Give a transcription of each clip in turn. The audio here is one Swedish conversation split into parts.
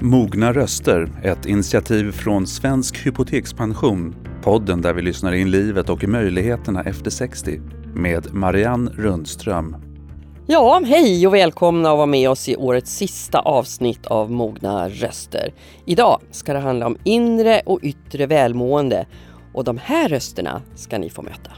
Mogna röster, ett initiativ från Svensk Hypotekspension. Podden där vi lyssnar in livet och möjligheterna efter 60 med Marianne Rundström. Ja, hej och välkomna att vara med oss i årets sista avsnitt av Mogna röster. Idag ska det handla om inre och yttre välmående och de här rösterna ska ni få möta.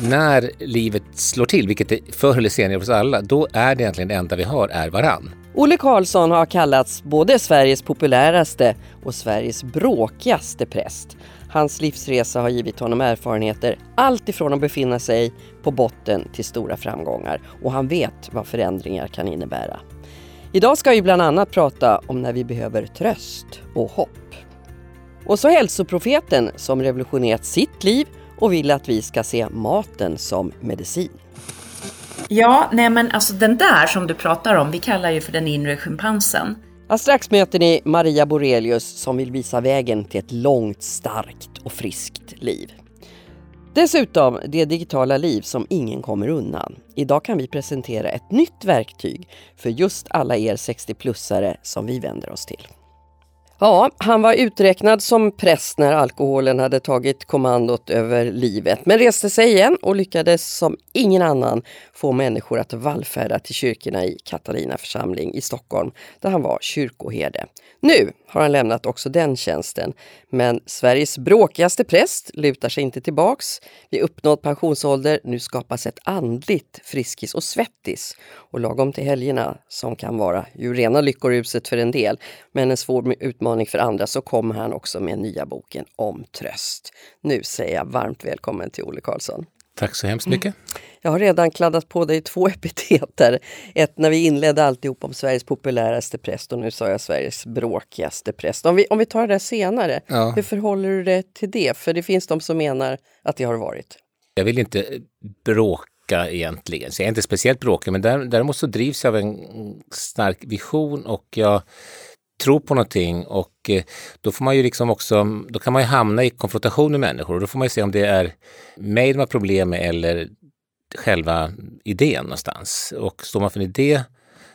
När livet slår till, vilket det förr eller senare hos alla, då är det egentligen det enda vi har är varann. Olle Karlsson har kallats både Sveriges populäraste och Sveriges bråkigaste präst. Hans livsresa har givit honom erfarenheter allt ifrån att befinna sig på botten till stora framgångar och han vet vad förändringar kan innebära. Idag ska vi bland annat prata om när vi behöver tröst och hopp. Och så hälsoprofeten som revolutionerat sitt liv och vill att vi ska se maten som medicin. Ja, nej men alltså den där som du pratar om, vi kallar ju för den inre schimpansen. Ja, strax möter ni Maria Borelius som vill visa vägen till ett långt, starkt och friskt liv. Dessutom det digitala liv som ingen kommer undan. Idag kan vi presentera ett nytt verktyg för just alla er 60-plussare som vi vänder oss till. Ja, han var uträknad som präst när alkoholen hade tagit kommandot över livet men reste sig igen och lyckades som ingen annan få människor att vallfärda till kyrkorna i Katarina församling i Stockholm där han var kyrkoherde. Nu har han lämnat också den tjänsten, men Sveriges bråkigaste präst lutar sig inte tillbaks. Vid uppnådd pensionsålder, nu skapas ett andligt Friskis och Svettis och lagom till helgerna, som kan vara ju rena lyckoruset för en del, men en svår utmaning för andra, så kommer han också med nya boken om tröst. Nu säger jag varmt välkommen till Olle Karlsson. Tack så hemskt mycket. Mm. Jag har redan kladdat på dig två epiteter. Ett när vi inledde alltihop om Sveriges populäraste präst och nu sa jag Sveriges bråkigaste präst. Om vi, om vi tar det senare, ja. hur förhåller du dig till det? För det finns de som menar att det har varit. Jag vill inte bråka egentligen, så jag är inte speciellt bråkig, men däremot så drivs jag av en stark vision och jag tro på någonting och eh, då får man ju liksom också, då kan man ju hamna i konfrontation med människor och då får man ju se om det är mig de har problem med eller själva idén någonstans. Och står man för en idé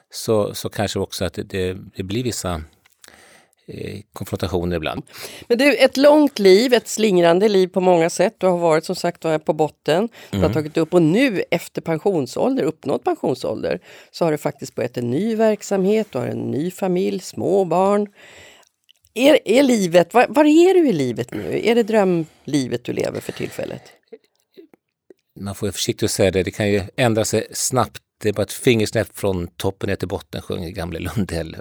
så, så kanske också att det, det, det blir vissa konfrontationer ibland. Men du, ett långt liv, ett slingrande liv på många sätt. Du har varit som sagt på botten, du har mm. tagit upp och nu efter pensionsålder, uppnått pensionsålder, så har du faktiskt börjat en ny verksamhet, du har en ny familj, små barn. Är, är livet, var, var är du i livet nu? Är det drömlivet du lever för tillfället? man får vara försiktig att säga det, det kan ju ändra sig snabbt. Det är bara ett fingersnäpp från toppen ner till botten, sjunger gamle Lundell.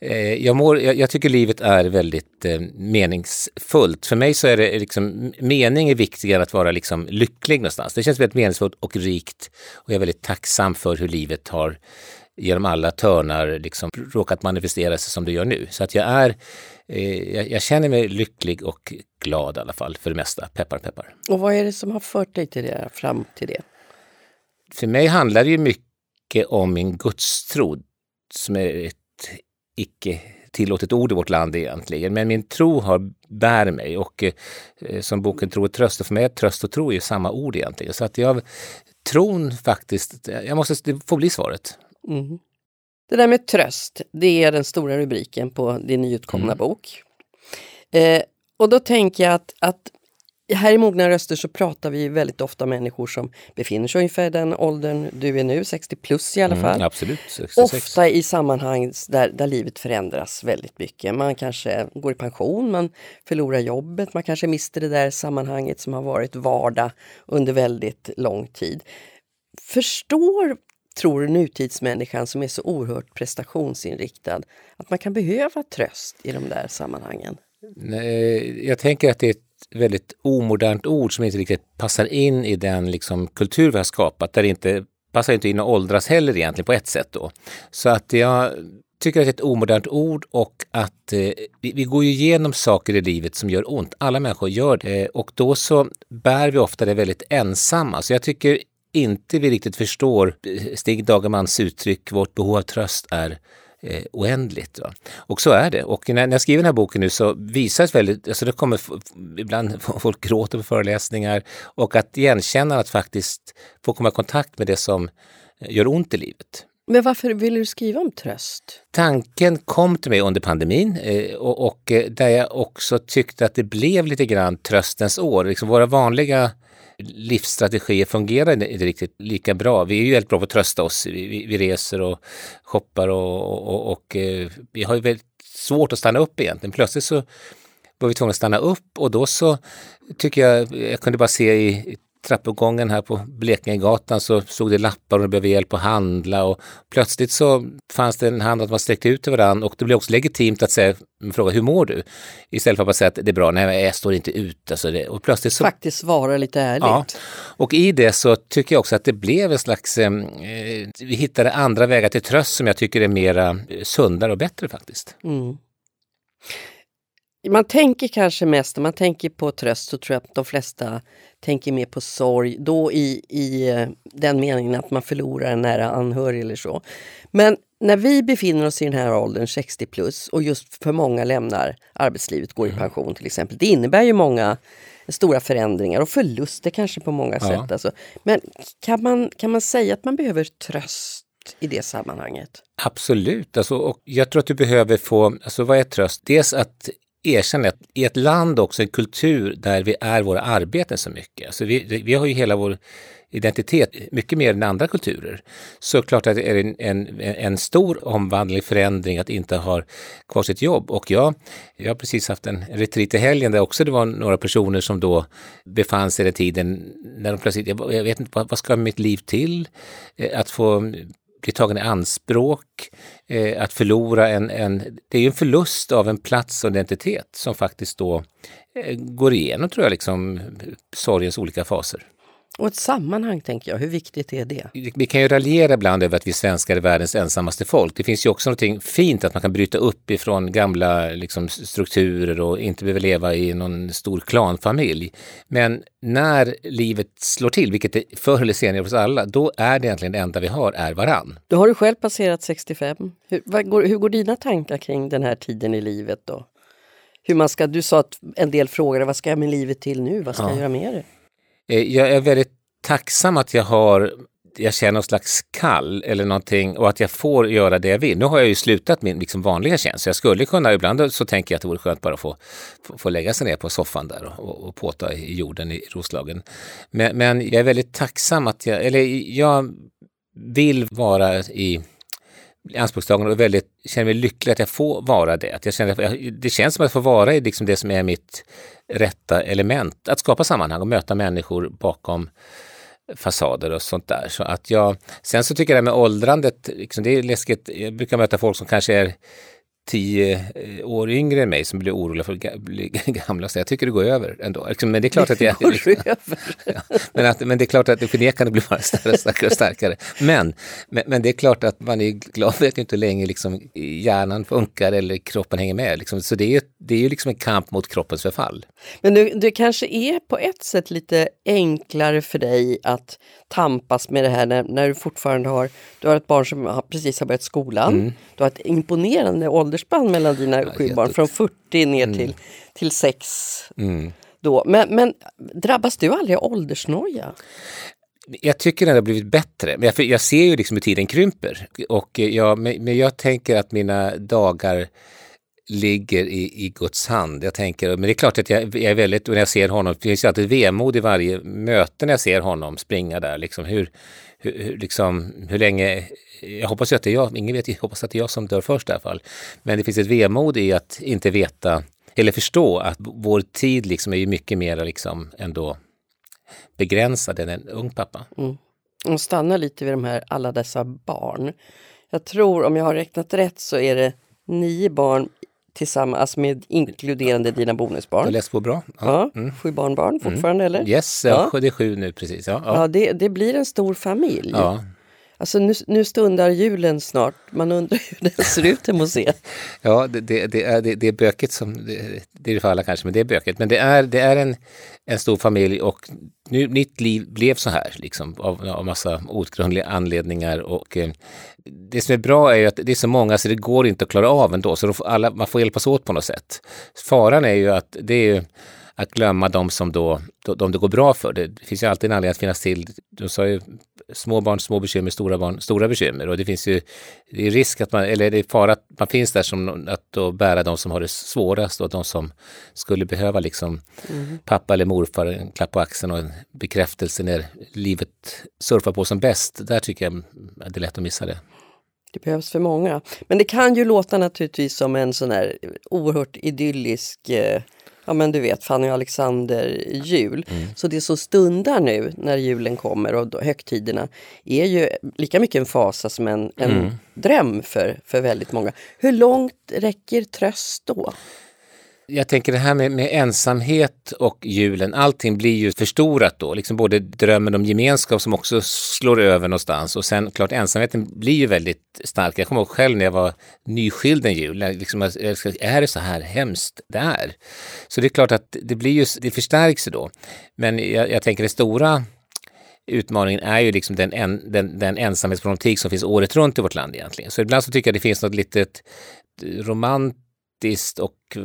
Eh, jag, mår, jag, jag, tycker livet är väldigt eh, meningsfullt. För mig så är det liksom, mening är viktigare än att vara liksom lycklig någonstans. Det känns väldigt meningsfullt och rikt och jag är väldigt tacksam för hur livet har genom alla törnar liksom råkat manifestera sig som det gör nu. Så att jag är, eh, jag, jag, känner mig lycklig och glad i alla fall för det mesta. Peppar peppar. Och vad är det som har fört dig till det, fram till det? För mig handlar det ju mycket om min gudstro som är ett icke tillåtet ord i vårt land egentligen. Men min tro har, bär mig och eh, som boken Tro och tröst, och för mig är tröst och tro är samma ord egentligen. Så att jag, tron faktiskt, jag måste, det får bli svaret. Mm. Det där med tröst, det är den stora rubriken på din nyutkomna mm. bok. Eh, och då tänker jag att, att här i Mogna röster så pratar vi väldigt ofta om människor som befinner sig ungefär den åldern du är nu, 60 plus i alla mm, fall. Mm, absolut, 66. Ofta i sammanhang där, där livet förändras väldigt mycket. Man kanske går i pension, man förlorar jobbet, man kanske mister det där sammanhanget som har varit vardag under väldigt lång tid. Förstår tror nutidsmänniskan som är så oerhört prestationsinriktad att man kan behöva tröst i de där sammanhangen? Nej, jag tänker att det är väldigt omodernt ord som inte riktigt passar in i den liksom, kultur vi har skapat. Där det inte passar inte in att åldras heller egentligen på ett sätt då. Så att jag tycker att det är ett omodernt ord och att eh, vi, vi, går ju igenom saker i livet som gör ont. Alla människor gör det och då så bär vi ofta det väldigt ensamma. Så jag tycker inte vi riktigt förstår eh, Stig Dagermans uttryck, vårt behov av tröst är eh, oändligt. Va? Och så är det. Och när, när jag skriver den här boken nu så visas väldigt, alltså det kommer ibland folk gråter på föreläsningar och att igenkänna att faktiskt få komma i kontakt med det som eh, gör ont i livet. Men varför ville du skriva om tröst? Tanken kom till mig under pandemin eh, och, och eh, där jag också tyckte att det blev lite grann tröstens år. Liksom våra vanliga livsstrategier fungerar inte riktigt lika bra. Vi är ju väldigt bra på att trösta oss. Vi, vi, vi reser och shoppar och, och, och, och eh, vi har ju väldigt svårt att stanna upp egentligen. Plötsligt så var vi tvungna att stanna upp och då så tycker jag, jag kunde bara se i trappuppgången här på Blekingegatan så stod det lappar och de behöver hjälp att handla och plötsligt så fanns det en hand att man sträckte ut till varandra och det blev också legitimt att säga, fråga hur mår du? Istället för att bara säga att det är bra, nej jag står inte ut. Alltså det, och plötsligt så, Faktiskt svara lite ärligt. Ja, och i det så tycker jag också att det blev en slags, eh, vi hittade andra vägar till tröst som jag tycker är mera sundare och bättre faktiskt. Mm. Man tänker kanske mest, när man tänker på tröst så tror jag att de flesta tänker mer på sorg, då i, i eh, den meningen att man förlorar en nära anhörig eller så. Men när vi befinner oss i den här åldern, 60 plus, och just för många lämnar arbetslivet, går i mm. pension till exempel. Det innebär ju många stora förändringar och förluster kanske på många ja. sätt. Alltså. Men kan man, kan man säga att man behöver tröst i det sammanhanget? Absolut, alltså, och jag tror att du behöver få, alltså vad är tröst? Dels att erkänna att i ett land också, en kultur där vi är våra arbeten så mycket. Alltså vi, vi har ju hela vår identitet mycket mer än andra kulturer. Så klart att det är en, en, en stor omvandling, förändring att inte ha kvar sitt jobb. Och jag, jag har precis haft en retreat i helgen där också det var några personer som då befann sig i den tiden när de plötsligt, jag, jag vet inte vad, vad ska mitt liv till? Eh, att få bli tagen i anspråk, eh, att förlora en, en... Det är ju en förlust av en plats och identitet som faktiskt då eh, går igenom, tror jag, liksom sorgens olika faser. Och ett sammanhang, tänker jag. Hur viktigt är det? Vi kan ju raljera ibland över att vi svenskar är världens ensammaste folk. Det finns ju också något fint att man kan bryta upp ifrån gamla liksom, strukturer och inte behöver leva i någon stor klanfamilj. Men när livet slår till, vilket det förr eller senare hos alla, då är det egentligen det enda vi har är varann. Då har du själv passerat 65. Hur går, hur går dina tankar kring den här tiden i livet då? Hur man ska, du sa att en del frågade vad ska jag med livet till nu? Vad ska ja. jag göra med det? Eh, jag är väldigt tacksam att jag har jag känner någon slags kall eller någonting och att jag får göra det jag vill. Nu har jag ju slutat min liksom vanliga tjänst så jag skulle kunna, ibland så tänker jag att det vore skönt bara att få, få, få lägga sig ner på soffan där och, och, och påta i jorden i Roslagen. Men, men jag är väldigt tacksam att jag, eller jag vill vara i anspråkstagande och väldigt, känner mig lycklig att jag får vara det. Att jag känner, det känns som att jag får vara i liksom det som är mitt rätta element. Att skapa sammanhang och möta människor bakom fasader och sånt där. Så att jag, sen så tycker jag det här med åldrandet, liksom, det är läskigt. Jag brukar möta folk som kanske är tio eh, år yngre än mig som blir oroliga för att bli gamla. Så jag tycker det går över ändå. Liksom, men det är klart att jag... Ja, men, att, men det är klart att det förnekande blir bara starkare, och starkare. Men, men, men, det är klart att man är glad vet inte hur länge liksom hjärnan funkar eller kroppen hänger med. Liksom. Så det är, det är ju liksom en kamp mot kroppens förfall. Men det, det kanske är på ett sätt lite enklare för dig att tampas med det här när, när du fortfarande har, du har ett barn som precis har börjat skolan. Mm. Du har ett imponerande åldersspann mellan dina ja, sju barn, från 40 ner mm. till, till 6. Mm. Då. Men, men drabbas du aldrig av åldersnoja? Jag tycker den har blivit bättre. Men jag, jag ser ju liksom hur tiden krymper. Och jag, men jag tänker att mina dagar ligger i, i Guds hand. Jag tänker, men det är klart att jag, jag är väldigt, när jag ser honom, det finns ju alltid vemod i varje möte när jag ser honom springa där. Liksom hur, hur, liksom, hur länge, jag hoppas ju att det är jag, ingen vet, jag hoppas att det är jag som dör först i alla fall. Men det finns ett vemod i att inte veta, eller förstå att vår tid liksom är ju mycket mer liksom ändå begränsad än en ung pappa. Mm. Och stanna lite vid de här alla dessa barn. Jag tror, om jag har räknat rätt, så är det nio barn tillsammans med inkluderande dina bonusbarn. Du har läst på bra. Ja, mm. Sju barnbarn fortfarande mm. eller? Yes, ja. det är sju nu precis. Ja, ja. ja det, det, blir en stor familj. Ja. Alltså nu, nu stundar julen snart. Man undrar hur den ser ut hemma hos er. ja, det, det, det, är, det, det är bökigt som det, det är det för alla kanske, men det är bökigt. Men det är, det är en, en stor familj och nu, mitt liv blev så här liksom av, av massa outgrundliga anledningar och eh, det som är bra är ju att det är så många så det går inte att klara av ändå, så får alla, man får hjälpas åt på något sätt. Faran är ju att det är ju att glömma de som då, de det går bra för. Det finns ju alltid en anledning att finnas till. Du sa ju små barn, små bekymmer, stora barn, stora bekymmer. Och det finns ju det är risk att man, eller det är fara att man finns där som att då bära de som har det svårast och de som skulle behöva liksom mm. pappa eller morfar en klapp på axeln och en bekräftelse när livet surfar på som bäst. Där tycker jag att det är lätt att missa det. Det behövs för många. Men det kan ju låta naturligtvis som en sån här oerhört idyllisk eh, ja men du vet Fanny och Alexander jul. Mm. Så det som stundar nu när julen kommer och högtiderna är ju lika mycket en fasa som en, en mm. dröm för, för väldigt många. Hur långt räcker tröst då? Jag tänker det här med, med, ensamhet och julen, allting blir ju förstorat då. Liksom både drömmen om gemenskap som också slår över någonstans och sen klart ensamheten blir ju väldigt stark. Jag kommer ihåg själv när jag var nyskild en jul, liksom, är det så här hemskt det är? Så det är klart att det blir ju, det förstärks ju då. Men jag, jag tänker det stora utmaningen är ju liksom den, en, den, den ensamhetsproblematik som finns året runt i vårt land egentligen. Så ibland så tycker jag det finns något litet romant faktiskt och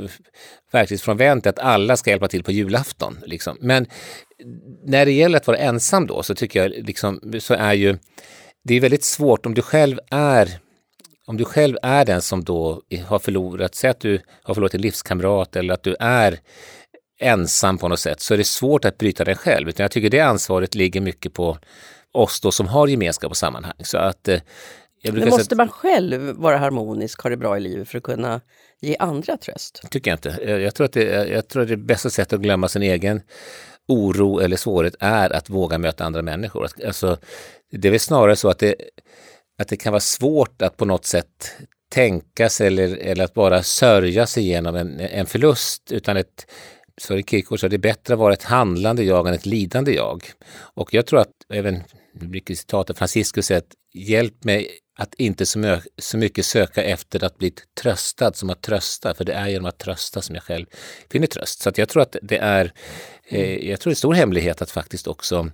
verklighetsfrånvänt att alla ska hjälpa till på julafton. Liksom. Men när det gäller att vara ensam då så tycker jag liksom, så är ju det är väldigt svårt om du själv är om du själv är den som då har förlorat, säg att du har förlorat en livskamrat eller att du är ensam på något sätt, så är det svårt att bryta den själv. Utan jag tycker det ansvaret ligger mycket på oss då som har gemenskap och sammanhang. Så att, eh, Men måste man själv vara harmonisk, ha det bra i livet för att kunna ge andra tröst? tycker jag inte. Jag tror att det, jag tror att det bästa sättet att glömma sin egen oro eller svårighet är att våga möta andra människor. Alltså, det är väl snarare så att det, att det kan vara svårt att på något sätt tänka sig eller, eller att bara sörja sig igenom en, en förlust utan ett Sören Kierkegaard sa det är bättre att vara ett handlande jag än ett lidande jag. Och jag tror att även, det blir citat av Franciscus säger att hjälp mig att inte så, mycket söka efter att bli tröstad som att trösta, för det är genom att trösta som jag själv finner tröst. Så jag tror att det är eh, jag tror det är en stor hemlighet att faktiskt också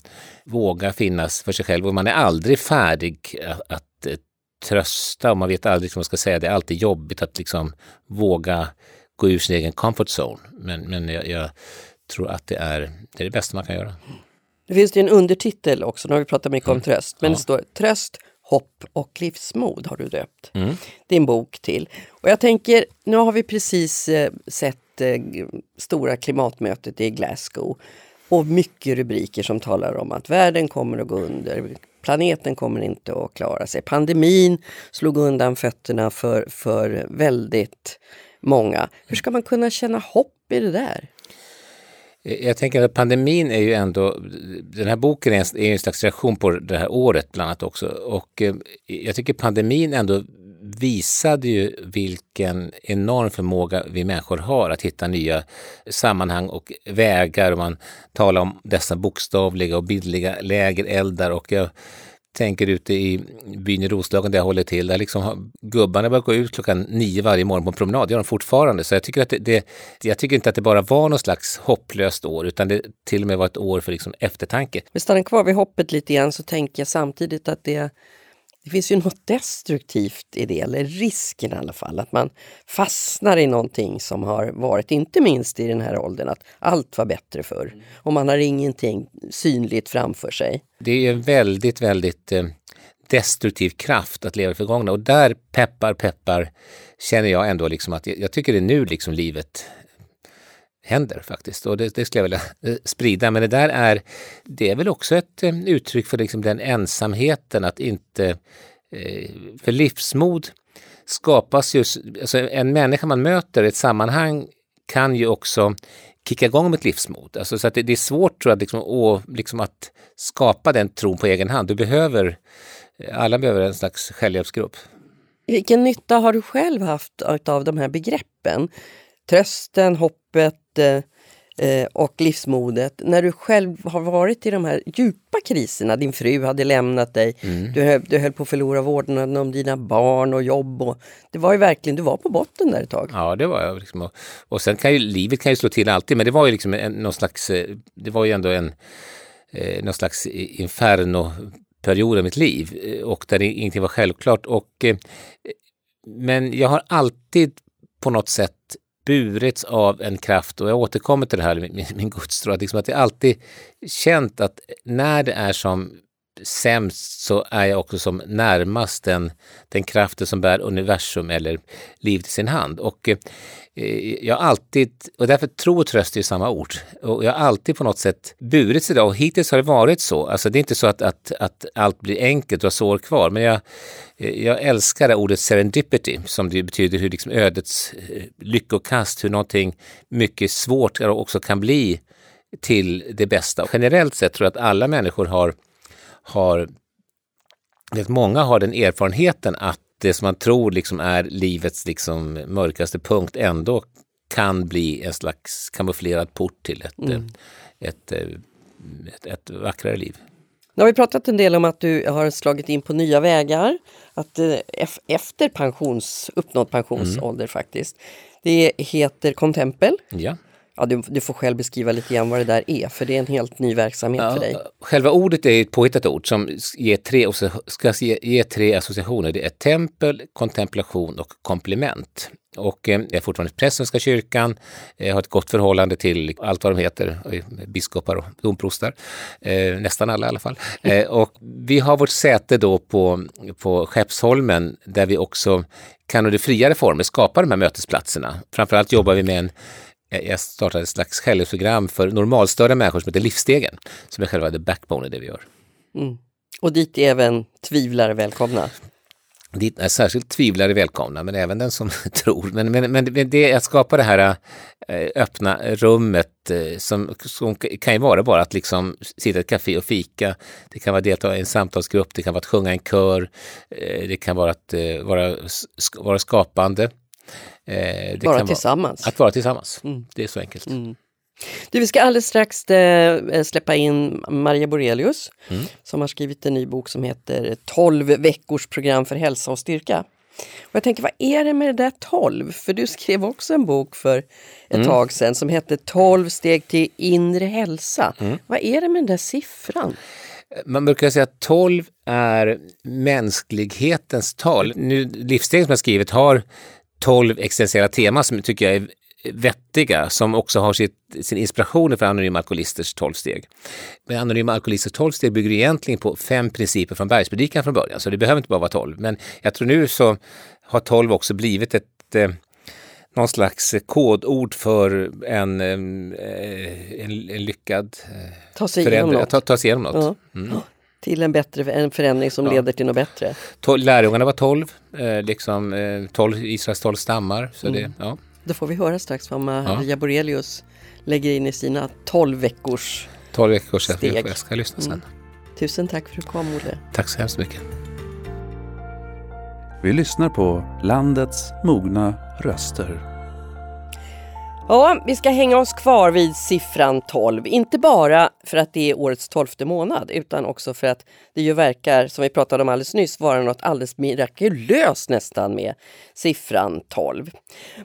våga finnas för sig själv och man är aldrig färdig att, eh, trösta och man vet aldrig vad man ska säga. Det är alltid jobbigt att liksom våga gå ur sin egen comfort zone. Men, men jag, jag tror att det är, det är det bästa man kan göra. Det finns ju en undertitel också, nu har vi pratat mycket mm. om tröst, men ja. det står Tröst, hopp och livsmod har du döpt mm. din bok till. Och jag tänker, nu har vi precis eh, sett eh, stora klimatmötet i Glasgow och mycket rubriker som talar om att världen kommer att gå under, planeten kommer inte att klara sig. Pandemin slog undan fötterna för, för väldigt många. Hur ska man kunna känna hopp i det där? Eh, jag tänker att pandemin är ju ändå, den här boken är en, är en slags reaktion på det här året bland annat också. Och eh, jag tycker pandemin ändå visade ju vilken enorm förmåga vi människor har att hitta nya sammanhang och vägar. Man talar om dessa bokstavliga och bildliga lägereldar och jag tänker ute i byn i Roslagen där jag håller till, där liksom gubbarna börjar gå ut klockan nio varje morgon på en promenad. Det gör de fortfarande. Så jag tycker, att det, det, jag tycker inte att det bara var något slags hopplöst år, utan det till och med var ett år för liksom eftertanke. Vi stannar kvar vid hoppet lite grann så tänker jag samtidigt att det det finns ju något destruktivt i det, eller risken i alla fall, att man fastnar i någonting som har varit, inte minst i den här åldern, att allt var bättre förr. Och man har ingenting synligt framför sig. Det är en väldigt, väldigt eh, destruktiv kraft att leva i förgångna. Och där peppar, peppar känner jag ändå liksom att jag, jag tycker det är nu liksom livet händer faktiskt. Och det, det skulle jag vilja eh, sprida. Men det där är, det är väl också ett eh, uttryck för liksom den ensamheten att inte... Eh, för livsmod skapas ju... Alltså en människa man möter i ett sammanhang kan ju också kicka igång med ett livsmod. Alltså, så att det, det är svårt tror jag, liksom, å, liksom att skapa den tron på egen hand. Du behöver, alla behöver en slags självhjälpsgrupp. Vilken nytta har du själv haft av de här begreppen? Trösten, hoppet, eh, och livsmodet. När du själv har varit i de här djupa kriserna, din fru hade lämnat dig, mm. du, höll, du höll på att förlora vårdnaden om dina barn och jobb. Och, det var ju verkligen, du var på botten där ett tag. Ja, det var jag. Liksom, och, och sen kan ju livet kan ju slå till alltid, men det var ju liksom en, någon slags, eh, det var ju ändå en eh, någon slags inferno period av mitt liv eh, och där ingenting var självklart. Och, eh, men jag har alltid på något sätt burits av en kraft och jag återkommer till det här med min gudstro, att, liksom att jag alltid känt att när det är som sämst så är jag också som närmast den, den kraften som bär universum eller livet i sin hand. Och eh, jag alltid, och därför tro och tröst är samma ord, och jag har alltid på något sätt burit sig och hittills har det varit så. Alltså det är inte så att, att, att allt blir enkelt och har sår kvar, men jag, eh, jag älskar det ordet serendipity som det betyder hur liksom ödets eh, lyckokast, hur någonting mycket svårt också kan bli till det bästa. Generellt sett tror jag att alla människor har, har vet, många har den erfarenheten att det som man tror liksom är livets liksom mörkaste punkt ändå kan bli en slags kamouflerad port till ett, mm. ett, ett, ett, ett vackrare liv. Nu har vi pratat en del om att du har slagit in på nya vägar, att eh, efter pensions, uppnådd pensionsålder mm. faktiskt. Det heter Contempel. Ja. Ja, du, du, får själv beskriva lite grann vad det där är, för det är en helt ny verksamhet ja, för dig. Själva ordet är ett påhittat ord som ger tre, ska ge, ge tre associationer. Det är tempel, kontemplation och komplement. Och eh, jag är fortfarande präst i Svenska kyrkan, jag har ett gott förhållande till allt vad de heter, biskopar och domprostar. Eh, nästan alla i alla fall. Eh, och vi har vårt säte då på, på Skeppsholmen där vi också kan under friare former skapa de här mötesplatserna. Framförallt jobbar vi med en jag startade ett slags självhjälpsprogram för normalstörda människor som heter Livsstegen, som är själva the backbone i det vi gör. Mm. Och dit är även tvivlare välkomna? Dit är särskilt tvivlare välkomna, men även den som tror. Men, men, men det är att skapa det här äh, öppna rummet äh, som, som kan ju vara bara att liksom sitta i ett café och fika. Det kan vara att delta i en samtalsgrupp, det kan vara att sjunga en kör, äh, det kan vara att vara, vara skapande. Eh, vara tillsammans. Vara, att vara tillsammans. Mm. Det är så enkelt. Mm. Du, vi ska alldeles strax äh, släppa in Maria Borelius mm. som har skrivit en ny bok som heter 12 veckors program för hälsa och styrka. Och jag tänker, vad är det med det där 12? För du skrev också en bok för ett mm. tag sedan som hette 12 steg till inre hälsa. Mm. Vad är det med den där siffran? Man brukar säga att 12 är mänsklighetens tal. Nu, Livssteg som jag skrivit har 12 existentiella teman som tycker jag är vettiga som också har sitt, sin inspiration för Anonyma Alkoholisters 12 steg. Men Anonyma Alkoholisters 12 steg bygger egentligen på fem principer från Bergspredikan från början, så det behöver inte bara vara 12. Men jag tror nu så har 12 också blivit ett eh, någon slags kodord för en, eh, en, en lyckad eh, ta sig igenom något. Ta, ta sig igenom något. Mm till en bättre en förändring som ja. leder till något bättre. lärjungarna var tolv, eh, liksom eh, 12, Israels tolv stammar. Så mm. det, ja. Då får vi höra strax vad Maria ja. Borelius lägger in i sina tolv veckors 12 veckors steg. Jag, jag ska lyssna sen. Mm. Tusen tack för att du kom Olle. Tack så hemskt mycket. Vi lyssnar på landets mogna röster. Ja, vi ska hänga oss kvar vid siffran 12. Inte bara för att det är årets tolfte månad utan också för att det ju verkar, som vi pratade om alldeles nyss, vara något alldeles mirakulöst nästan med siffran 12.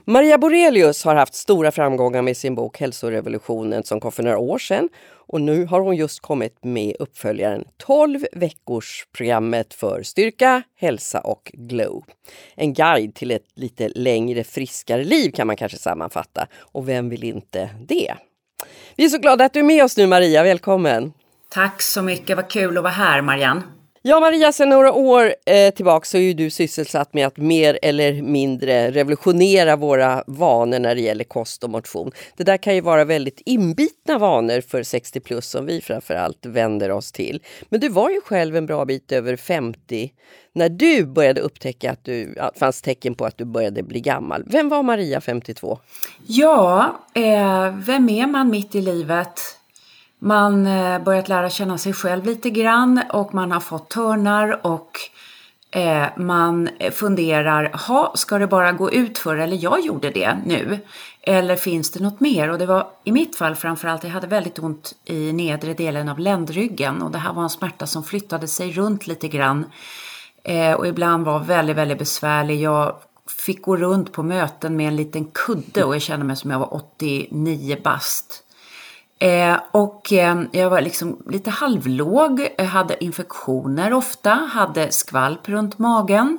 Maria Borelius har haft stora framgångar med sin bok Hälsorevolutionen som kom för några år sedan och nu har hon just kommit med uppföljaren 12 veckors programmet för styrka, hälsa och glow. En guide till ett lite längre, friskare liv kan man kanske sammanfatta. Och vem vill inte det? Vi är så glada att du är med oss nu Maria, välkommen! Tack så mycket, vad kul att vara här Marianne! Ja Maria, sedan några år eh, tillbaka så är ju du sysselsatt med att mer eller mindre revolutionera våra vanor när det gäller kost och motion. Det där kan ju vara väldigt inbitna vanor för 60 plus som vi framförallt vänder oss till. Men du var ju själv en bra bit över 50 när du började upptäcka att det fanns tecken på att du började bli gammal. Vem var Maria 52? Ja, eh, vem är man mitt i livet? Man eh, börjat lära känna sig själv lite grann och man har fått törnar och eh, man funderar, ha, ska det bara gå ut för eller jag gjorde det nu? Eller finns det något mer? Och det var i mitt fall framförallt, jag hade väldigt ont i nedre delen av ländryggen och det här var en smärta som flyttade sig runt lite grann eh, och ibland var väldigt, väldigt besvärlig. Jag fick gå runt på möten med en liten kudde och jag kände mig som jag var 89 bast. Eh, och eh, jag var liksom lite halvlåg, hade infektioner ofta, hade skvalp runt magen.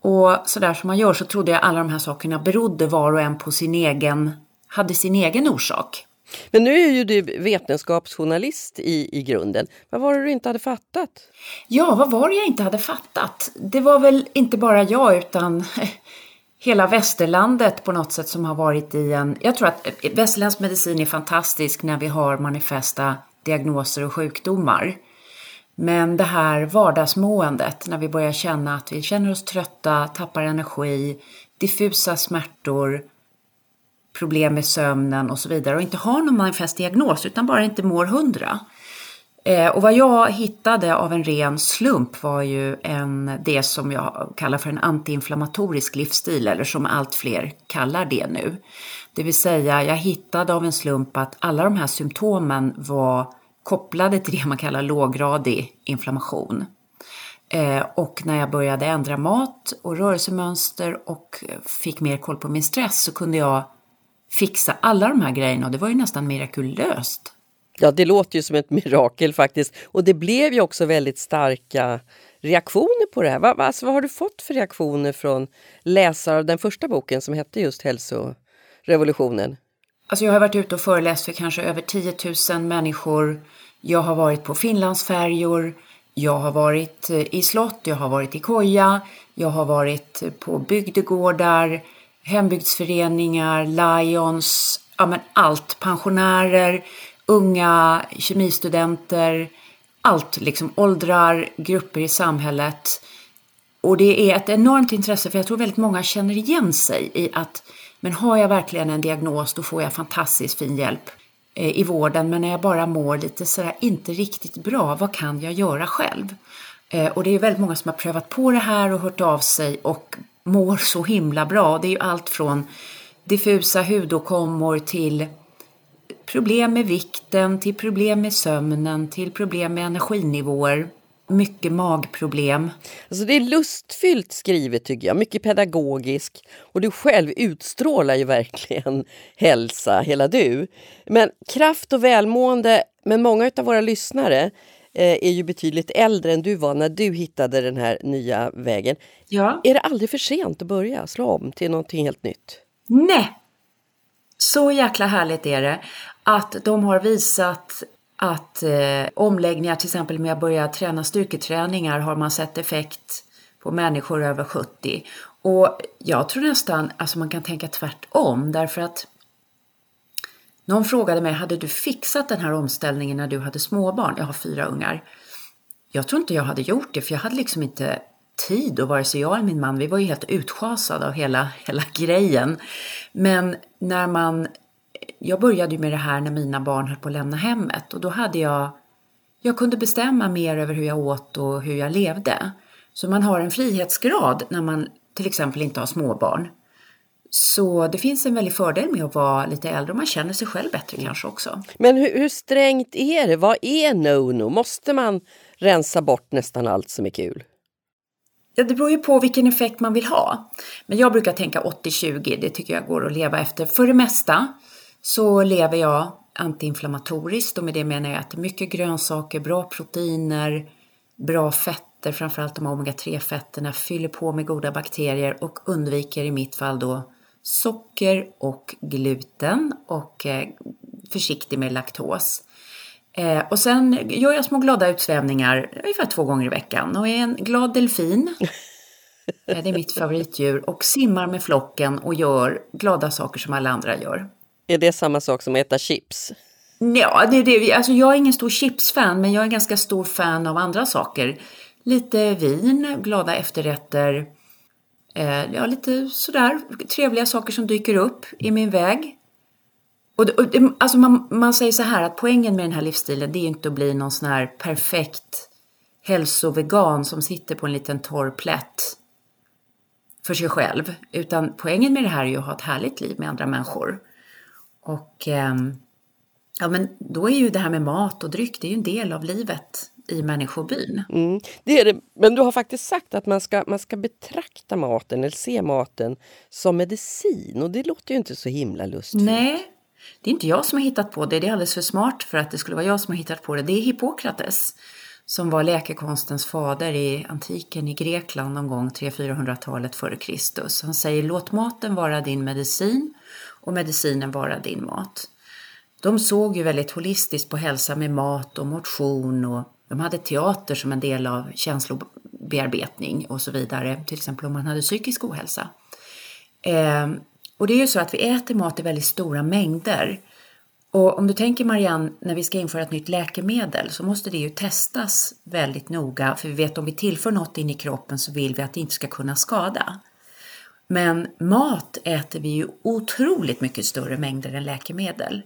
Och sådär som man gör så trodde jag alla de här sakerna berodde var och en på sin egen, hade sin egen orsak. Men nu är ju du vetenskapsjournalist i, i grunden. Vad var det du inte hade fattat? Ja, vad var det jag inte hade fattat? Det var väl inte bara jag utan hela västerlandet på något sätt som har varit i en... Jag tror att västerländsk medicin är fantastisk när vi har manifesta diagnoser och sjukdomar. Men det här vardagsmåendet, när vi börjar känna att vi känner oss trötta, tappar energi, diffusa smärtor, problem med sömnen och så vidare och inte har någon manifest diagnos utan bara inte mår hundra. Eh, och vad jag hittade av en ren slump var ju en, det som jag kallar för en antiinflammatorisk livsstil eller som allt fler kallar det nu. Det vill säga, jag hittade av en slump att alla de här symptomen var kopplade till det man kallar låggradig inflammation. Eh, och när jag började ändra mat och rörelsemönster och fick mer koll på min stress så kunde jag fixa alla de här grejerna och det var ju nästan mirakulöst. Ja, det låter ju som ett mirakel faktiskt. Och det blev ju också väldigt starka reaktioner på det här. Vad, alltså, vad har du fått för reaktioner från läsare av den första boken som hette just Hälsorevolutionen? Alltså jag har varit ute och föreläst för kanske över 10 000 människor. Jag har varit på Finlandsfärjor, jag har varit eh, i slott, jag har varit i koja, jag har varit på bygdegårdar, hembygdsföreningar, Lions, ja men allt, pensionärer, unga kemistudenter, allt liksom, åldrar, grupper i samhället. Och det är ett enormt intresse för jag tror väldigt många känner igen sig i att men har jag verkligen en diagnos då får jag fantastiskt fin hjälp eh, i vården men när jag bara mår lite sådär inte riktigt bra, vad kan jag göra själv? Eh, och det är väldigt många som har prövat på det här och hört av sig och mår så himla bra. Det är ju allt från diffusa hudåkommor till problem med vikten, till problem med sömnen, till problem med energinivåer. Mycket magproblem. Alltså det är lustfyllt skrivet tycker jag, mycket pedagogiskt. Och du själv utstrålar ju verkligen hälsa, hela du. Men kraft och välmående, men många av våra lyssnare eh, är ju betydligt äldre än du var när du hittade den här nya vägen. Ja. Är det aldrig för sent att börja slå om till någonting helt nytt? Nej! Så jäkla härligt är det att de har visat att eh, omläggningar, till exempel med att börja träna styrketräningar, har man sett effekt på människor över 70. Och jag tror nästan, alltså man kan tänka tvärtom, därför att någon frågade mig, hade du fixat den här omställningen när du hade småbarn? Jag har fyra ungar. Jag tror inte jag hade gjort det, för jag hade liksom inte tid och vare sig jag eller min man, vi var ju helt utschasade av hela, hela grejen. Men när man jag började ju med det här när mina barn höll på att lämna hemmet och då hade jag, jag kunde bestämma mer över hur jag åt och hur jag levde. Så man har en frihetsgrad när man till exempel inte har småbarn. Så det finns en väldig fördel med att vara lite äldre och man känner sig själv bättre kanske också. Men hur, hur strängt är det? Vad är no-no? Måste man rensa bort nästan allt som är kul? Ja, det beror ju på vilken effekt man vill ha. Men jag brukar tänka 80-20, det tycker jag går att leva efter för det mesta så lever jag antiinflammatoriskt och med det menar jag att mycket grönsaker, bra proteiner, bra fetter, framförallt de omega-3 fetterna, fyller på med goda bakterier och undviker i mitt fall då socker och gluten och eh, försiktig med laktos. Eh, och sen gör jag små glada utsvävningar ungefär två gånger i veckan och är en glad delfin. det är mitt favoritdjur och simmar med flocken och gör glada saker som alla andra gör. Är det samma sak som att äta chips? Ja, det är det. Alltså, jag är ingen stor chipsfan, men jag är en ganska stor fan av andra saker. Lite vin, glada efterrätter, eh, ja, lite sådär trevliga saker som dyker upp i min väg. Och, och alltså man, man säger så här att poängen med den här livsstilen det är inte att bli någon sån här perfekt hälsovegan som sitter på en liten torr plätt för sig själv. Utan poängen med det här är ju att ha ett härligt liv med andra människor. Och ehm, ja, men då är ju det här med mat och dryck, det är ju en del av livet i människobyn. Mm, det är det. Men du har faktiskt sagt att man ska, man ska betrakta maten eller se maten som medicin och det låter ju inte så himla lustfyllt. Nej, det är inte jag som har hittat på det. Det är alldeles för smart för att det skulle vara jag som har hittat på det. Det är Hippokrates som var läkekonstens fader i antiken i Grekland någon gång 300-400-talet före Kristus. Han säger låt maten vara din medicin och medicinen vara din mat. de såg ju väldigt holistiskt på hälsa med mat och motion och de hade teater som en del av känslobearbetning och så vidare, till exempel om man hade psykisk ohälsa. Ehm, och det är ju så att vi äter mat i väldigt stora mängder. Och om du tänker Marianne, när vi ska införa ett nytt läkemedel så måste det ju testas väldigt noga för vi vet om vi tillför något in i kroppen så vill vi att det inte ska kunna skada. Men mat äter vi ju otroligt mycket större mängder än läkemedel.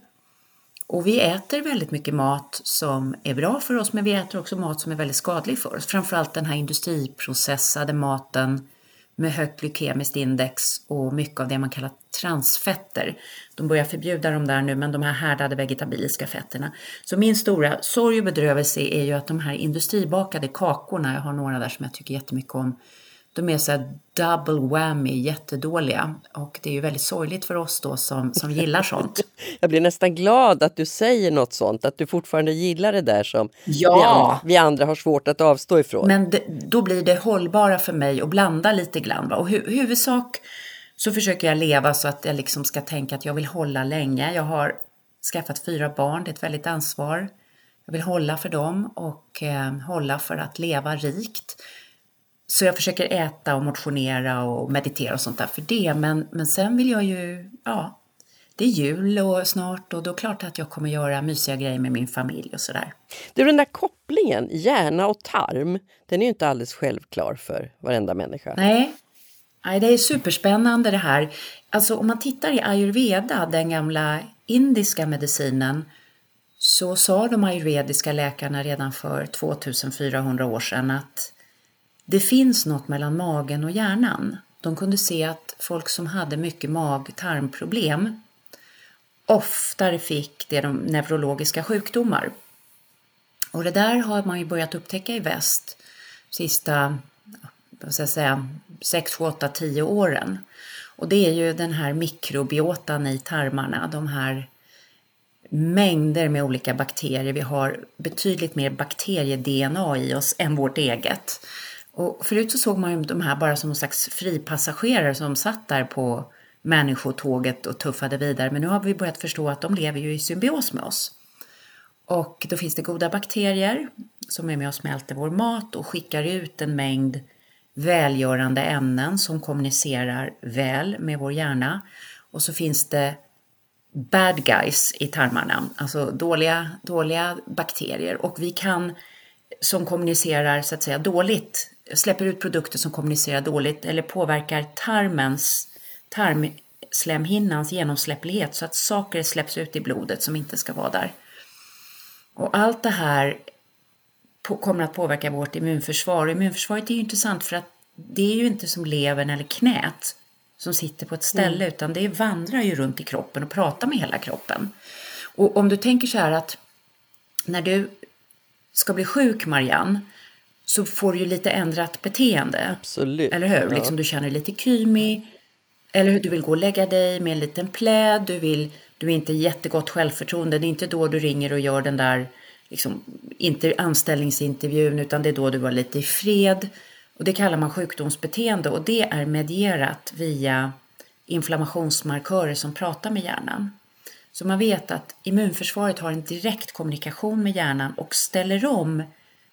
Och vi äter väldigt mycket mat som är bra för oss men vi äter också mat som är väldigt skadlig för oss. Framförallt den här industriprocessade maten med högt glykemiskt index och mycket av det man kallar transfetter. De börjar förbjuda dem där nu, men de här härdade vegetabiliska fetterna. Så min stora sorg och bedrövelse är ju att de här industribakade kakorna, jag har några där som jag tycker jättemycket om, de är så här double whammy, jättedåliga. Och det är ju väldigt sorgligt för oss då som, som gillar sånt. Jag blir nästan glad att du säger något sånt, att du fortfarande gillar det där som ja. vi, andra, vi andra har svårt att avstå ifrån. Men det, då blir det hållbara för mig att blanda lite grann. Va? Och hu huvudsak så försöker jag leva så att jag liksom ska tänka att jag vill hålla länge. Jag har skaffat fyra barn, det är ett väldigt ansvar. Jag vill hålla för dem och eh, hålla för att leva rikt. Så jag försöker äta och motionera och meditera och sånt där för det. Men, men sen vill jag ju, ja, det är jul och snart och då är det klart att jag kommer göra mysiga grejer med min familj och sådär. Du, den där kopplingen, hjärna och tarm, den är ju inte alldeles självklar för varenda människa. Nej, Nej, det är superspännande det här. Alltså om man tittar i ayurveda, den gamla indiska medicinen, så sa de ayurvediska läkarna redan för 2400 år sedan att det finns något mellan magen och hjärnan. De kunde se att folk som hade mycket mag-tarmproblem oftare fick det de neurologiska sjukdomar. Och det där har man ju börjat upptäcka i väst sista vad ska jag säga, 6, 7, 8, 10 åren. Och det är ju den här mikrobiotan i tarmarna, de här mängder med olika bakterier. Vi har betydligt mer bakterie-DNA i oss än vårt eget. Och förut så såg man ju de här bara som någon slags fripassagerare som satt där på människotåget och tuffade vidare. Men nu har vi börjat förstå att de lever ju i symbios med oss. Och då finns det goda bakterier som är med och smälter vår mat och skickar ut en mängd välgörande ämnen som kommunicerar väl med vår hjärna. Och så finns det bad guys i tarmarna, alltså dåliga, dåliga bakterier. Och vi kan, som kommunicerar så att säga dåligt, släpper ut produkter som kommunicerar dåligt eller påverkar tarmens, tarmslemhinnans genomsläpplighet så att saker släpps ut i blodet som inte ska vara där. Och allt det här kommer att påverka vårt immunförsvar. Och immunförsvaret är ju intressant för att det är ju inte som levern eller knät som sitter på ett ställe mm. utan det vandrar ju runt i kroppen och pratar med hela kroppen. Och om du tänker så här att när du ska bli sjuk Marianne så får du ju lite ändrat beteende. Absolut. Eller hur? Ja. Liksom du känner dig lite krymig. Eller hur? Du vill gå och lägga dig med en liten pläd. Du, vill, du är inte jättegott självförtroende. Det är inte då du ringer och gör den där, liksom, inte anställningsintervjun utan det är då du var lite i fred. Och det kallar man sjukdomsbeteende och det är medierat via inflammationsmarkörer som pratar med hjärnan. Så man vet att immunförsvaret har en direkt kommunikation med hjärnan och ställer om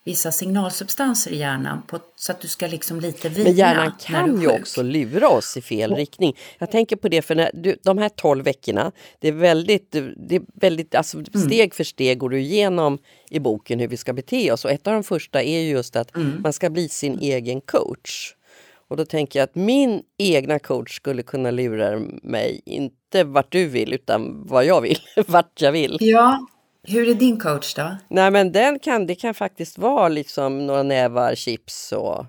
vissa signalsubstanser i hjärnan på, så att du ska liksom lite vila Men hjärnan kan ju också lura oss i fel och. riktning. Jag tänker på det för när du, de här 12 veckorna, det är väldigt, det är väldigt alltså mm. steg för steg går du igenom i boken hur vi ska bete oss och ett av de första är just att mm. man ska bli sin egen coach. Och då tänker jag att min egna coach skulle kunna lura mig, inte vart du vill utan vad jag vill, vart jag vill. Ja, hur är din coach då? Nej men den kan, det kan faktiskt vara liksom några nävar chips och,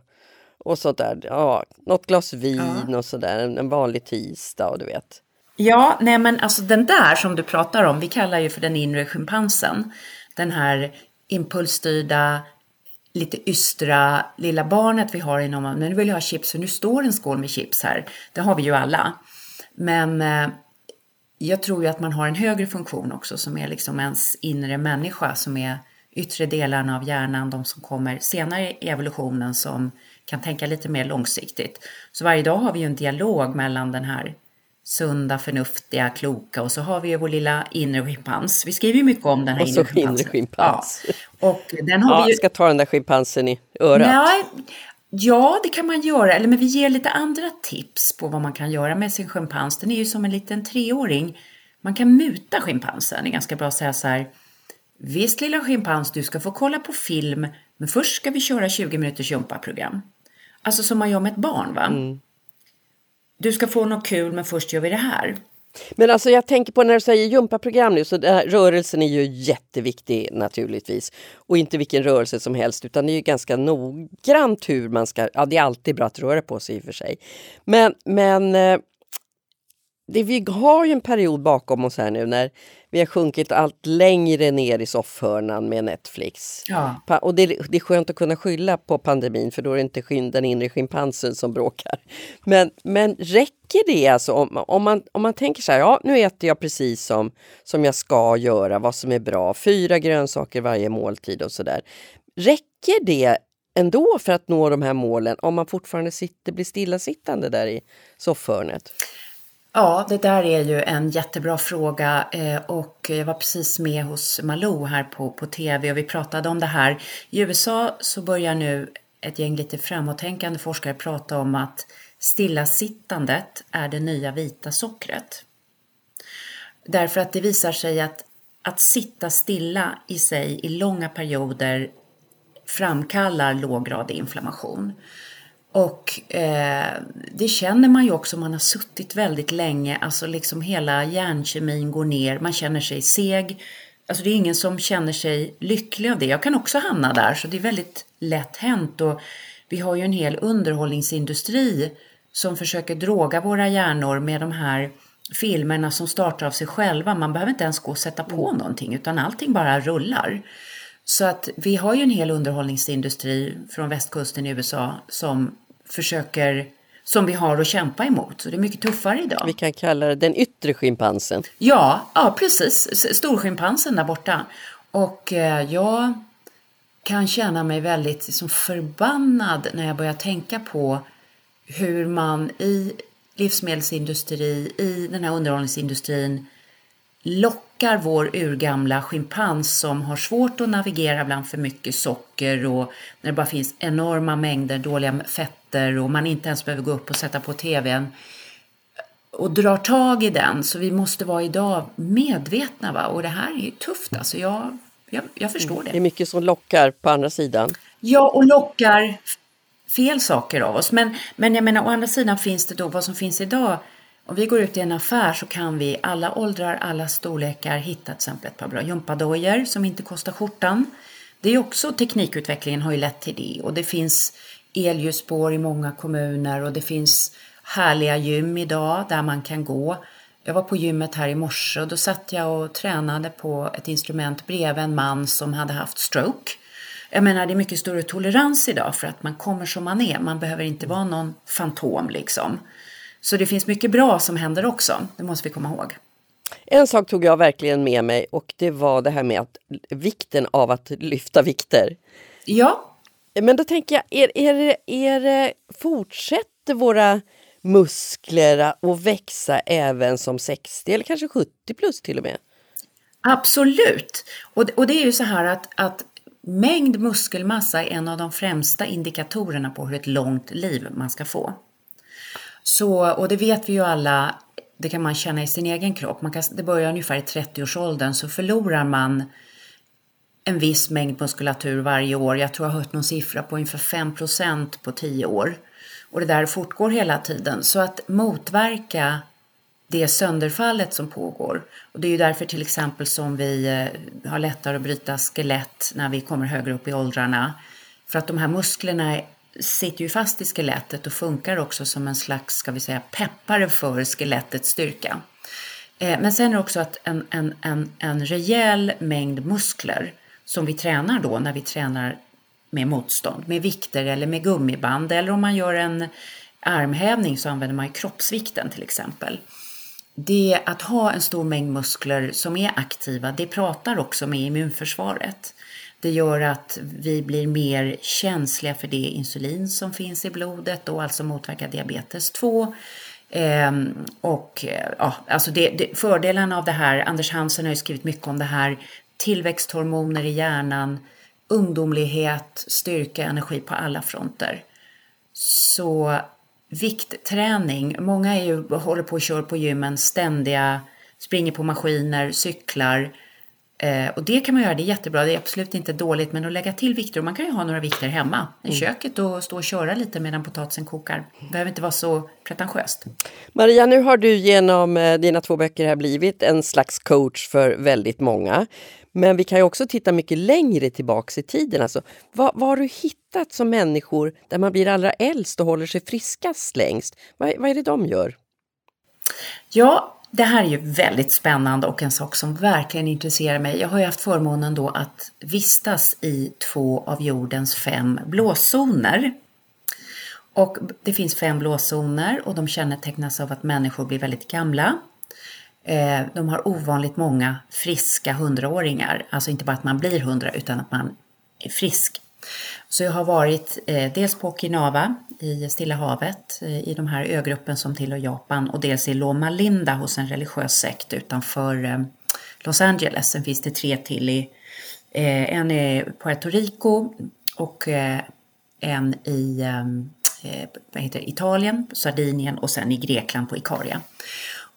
och sånt där. Ja, något glas vin ja. och sådär, en, en vanlig tisdag och du vet. Ja, nej men alltså den där som du pratar om, vi kallar ju för den inre schimpansen. Den här impulsstyrda, lite ystra lilla barnet vi har inom, men nu vill jag ha chips för nu står en skål med chips här. Det har vi ju alla. Men eh, jag tror ju att man har en högre funktion också som är liksom ens inre människa som är yttre delarna av hjärnan, de som kommer senare i evolutionen som kan tänka lite mer långsiktigt. Så varje dag har vi ju en dialog mellan den här sunda, förnuftiga, kloka och så har vi ju vår lilla inre schimpans. Vi skriver ju mycket om den här inre schimpansen. Inre schimpans. Ja. Och den har ja, vi ju... ska ta den där schimpansen i örat. Nej, ja, det kan man göra. Eller men vi ger lite andra tips på vad man kan göra med sin schimpans. Den är ju som en liten treåring. Man kan muta schimpansen. Det är ganska bra att säga så här. Visst lilla schimpans, du ska få kolla på film, men först ska vi köra 20 minuters gympaprogram. Alltså som man gör med ett barn va? Mm. Du ska få något kul, men först gör vi det här. Men alltså jag tänker på när du säger gympaprogram nu, så här, rörelsen är ju jätteviktig naturligtvis. Och inte vilken rörelse som helst, utan det är ju ganska noggrant hur man ska... Ja, det är alltid bra att röra på sig i och för sig. Men, men eh, det, vi har ju en period bakom oss här nu när vi har sjunkit allt längre ner i soffhörnan med Netflix. Ja. Och det, det, är skönt att kunna skylla på pandemin för då är det inte den inre schimpansen som bråkar. Men, men räcker det alltså om, om, man, om man tänker så här, ja nu äter jag precis som, som jag ska göra, vad som är bra, fyra grönsaker varje måltid och sådär. Räcker det ändå för att nå de här målen om man fortfarande sitter, blir stillasittande där i soffhörnet? Ja, det där är ju en jättebra fråga eh, och jag var precis med hos Malou här på, på TV och vi pratade om det här. I USA så börjar nu ett gäng lite framåttänkande forskare prata om att stillasittandet är det nya vita sockret. Därför att det visar sig att att sitta stilla i sig i långa perioder framkallar låggradig inflammation. Och eh, det känner man ju också om man har suttit väldigt länge, alltså liksom hela hjärnkemin går ner, man känner sig seg. Alltså det är ingen som känner sig lycklig av det. Jag kan också hamna där, så det är väldigt lätt hänt. Och vi har ju en hel underhållningsindustri som försöker droga våra hjärnor med de här filmerna som startar av sig själva. Man behöver inte ens gå och sätta på någonting, utan allting bara rullar. Så att vi har ju en hel underhållningsindustri från västkusten i USA som försöker som vi har att kämpa emot. Så det är mycket tuffare idag. Vi kan kalla det den yttre schimpansen. Ja, ja precis. Storschimpansen där borta. Och eh, jag kan känna mig väldigt liksom, förbannad när jag börjar tänka på hur man i livsmedelsindustri, i den här underhållningsindustrin lockar vår urgamla schimpans som har svårt att navigera bland för mycket socker och när det bara finns enorma mängder dåliga fetter och man inte ens behöver gå upp och sätta på tvn och drar tag i den. Så vi måste vara idag medvetna. Va? Och det här är ju tufft. Alltså jag, jag, jag förstår det. Det är mycket som lockar på andra sidan. Ja, och lockar fel saker av oss. Men, men jag menar, å andra sidan finns det då vad som finns idag om vi går ut i en affär så kan vi alla åldrar, alla storlekar hitta till exempel ett par bra gympadojor som inte kostar skjortan. Det är också teknikutvecklingen har ju lett till det och det finns elljusspår i många kommuner och det finns härliga gym idag där man kan gå. Jag var på gymmet här i morse och då satt jag och tränade på ett instrument bredvid en man som hade haft stroke. Jag menar det är mycket större tolerans idag för att man kommer som man är. Man behöver inte vara någon fantom liksom. Så det finns mycket bra som händer också, det måste vi komma ihåg. En sak tog jag verkligen med mig och det var det här med att, vikten av att lyfta vikter. Ja. Men då tänker jag, är, är, är fortsätter våra muskler att växa även som 60 eller kanske 70 plus till och med? Absolut! Och, och det är ju så här att, att mängd muskelmassa är en av de främsta indikatorerna på hur ett långt liv man ska få. Så, och det vet vi ju alla, det kan man känna i sin egen kropp. Man kan, det börjar ungefär i 30-årsåldern så förlorar man en viss mängd muskulatur varje år. Jag tror jag har hört någon siffra på ungefär 5% på 10 år. Och det där fortgår hela tiden. Så att motverka det sönderfallet som pågår. Och det är ju därför till exempel som vi eh, har lättare att bryta skelett när vi kommer högre upp i åldrarna. För att de här musklerna sitter ju fast i skelettet och funkar också som en slags, ska vi säga, peppare för skelettets styrka. Eh, men sen är det också att en, en, en, en rejäl mängd muskler som vi tränar då när vi tränar med motstånd, med vikter eller med gummiband eller om man gör en armhävning så använder man ju kroppsvikten till exempel. Det att ha en stor mängd muskler som är aktiva, det pratar också med immunförsvaret. Det gör att vi blir mer känsliga för det insulin som finns i blodet och alltså motverkar diabetes 2. Ehm, och eh, ja, alltså det, det, fördelarna av det här, Anders Hansen har ju skrivit mycket om det här, tillväxthormoner i hjärnan, ungdomlighet, styrka, energi på alla fronter. Så viktträning, många är ju, håller på och kör på gymmen, ständiga, springer på maskiner, cyklar. Eh, och det kan man göra, det är jättebra, det är absolut inte dåligt, men att lägga till vikter, och man kan ju ha några vikter hemma i mm. köket och stå och köra lite medan potatisen kokar. Det behöver inte vara så pretentiöst. Maria, nu har du genom eh, dina två böcker här blivit en slags coach för väldigt många. Men vi kan ju också titta mycket längre tillbaks i tiden. Alltså, vad, vad har du hittat som människor där man blir allra äldst och håller sig friskast längst? Vad, vad är det de gör? Ja, det här är ju väldigt spännande och en sak som verkligen intresserar mig. Jag har ju haft förmånen då att vistas i två av jordens fem blåzoner. Och det finns fem blåzoner och de kännetecknas av att människor blir väldigt gamla. Eh, de har ovanligt många friska hundraåringar, alltså inte bara att man blir hundra utan att man är frisk. Så jag har varit eh, dels på Okinawa i Stilla havet eh, i de här ögruppen som tillhör Japan och dels i Loma Linda hos en religiös sekt utanför eh, Los Angeles. Sen finns det tre till i, eh, en i Puerto Rico och en i vad heter Italien, Sardinien och sen i Grekland på Ikaria.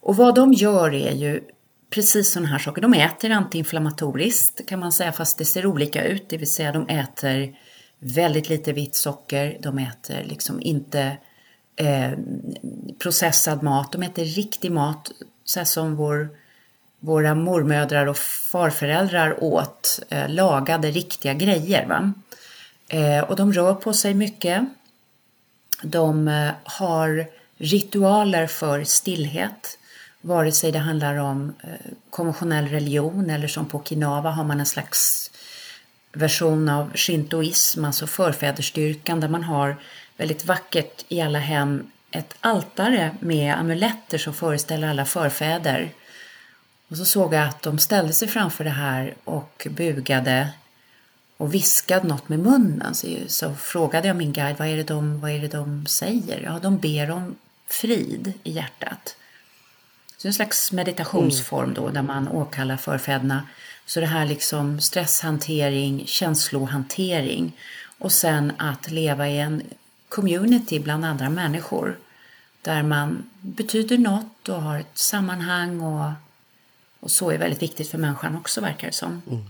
Och vad de gör är ju precis sådana här saker. De äter antiinflammatoriskt kan man säga fast det ser olika ut. Det vill säga de äter väldigt lite vitt socker. De äter liksom inte eh, processad mat. De äter riktig mat så som vår, våra mormödrar och farföräldrar åt. Eh, lagade riktiga grejer. Va? Eh, och de rör på sig mycket. De eh, har ritualer för stillhet. Vare sig det handlar om eh, konventionell religion eller som på Okinawa har man en slags version av shintoism, alltså förfädersdyrkan där man har väldigt vackert i alla hem ett altare med amuletter som föreställer alla förfäder. Och så såg jag att de ställde sig framför det här och bugade och viskade något med munnen. Så, så frågade jag min guide, vad är, det de, vad är det de säger? Ja, de ber om frid i hjärtat. Så en slags meditationsform då där man åkallar förfäderna. Så det här liksom stresshantering, känslohantering och sen att leva i en community bland andra människor där man betyder något och har ett sammanhang och, och så är väldigt viktigt för människan också verkar det som. Mm.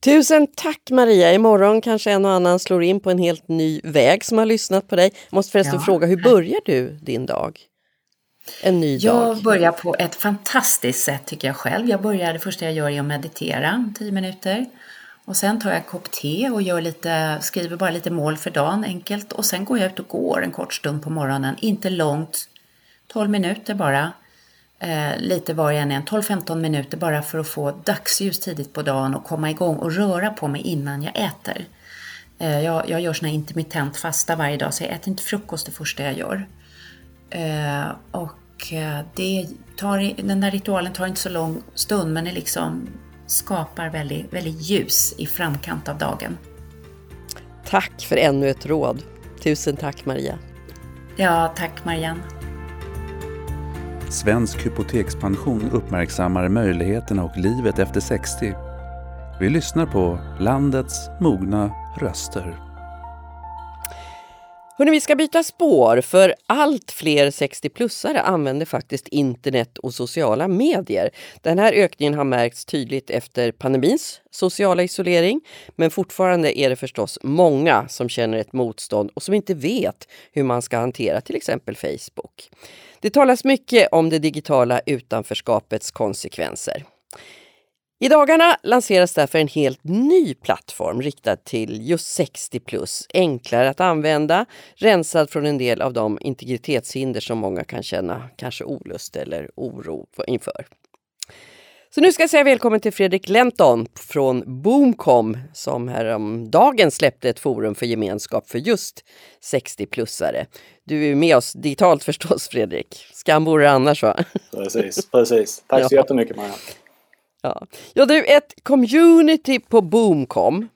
Tusen tack Maria! Imorgon kanske en och annan slår in på en helt ny väg som har lyssnat på dig. Jag måste förresten ja. fråga, hur börjar du din dag? En ny jag dag? Jag börjar på ett fantastiskt sätt tycker jag själv. Jag börjar, det första jag gör är att meditera 10 minuter. Och sen tar jag en kopp te och gör lite, skriver bara lite mål för dagen enkelt. Och sen går jag ut och går en kort stund på morgonen. Inte långt, 12 minuter bara. Eh, lite var jag än är, 12-15 minuter bara för att få dagsljus tidigt på dagen och komma igång och röra på mig innan jag äter. Eh, jag, jag gör såna intermittent fasta varje dag så jag äter inte frukost det första jag gör. Eh, och eh, det tar, den där ritualen tar inte så lång stund men det liksom skapar väldigt, väldigt ljus i framkant av dagen. Tack för ännu ett råd. Tusen tack Maria. Ja, tack Marianne. Svensk hypotekspension uppmärksammar möjligheterna och livet efter 60. Vi lyssnar på landets mogna röster. Hörrni, vi ska byta spår för allt fler 60-plussare använder faktiskt internet och sociala medier. Den här ökningen har märkts tydligt efter pandemins sociala isolering. Men fortfarande är det förstås många som känner ett motstånd och som inte vet hur man ska hantera till exempel Facebook. Det talas mycket om det digitala utanförskapets konsekvenser. I dagarna lanseras därför en helt ny plattform riktad till just 60 plus. Enklare att använda, rensad från en del av de integritetshinder som många kan känna kanske olust eller oro inför. Så nu ska jag säga välkommen till Fredrik Lenton från Boomcom som häromdagen släppte ett forum för gemenskap för just 60-plussare. Du är med oss digitalt förstås Fredrik. Skam vore annars va? Precis, precis. Tack så ja. jättemycket Maja. Ja. ja, du, ett community på Boomcom.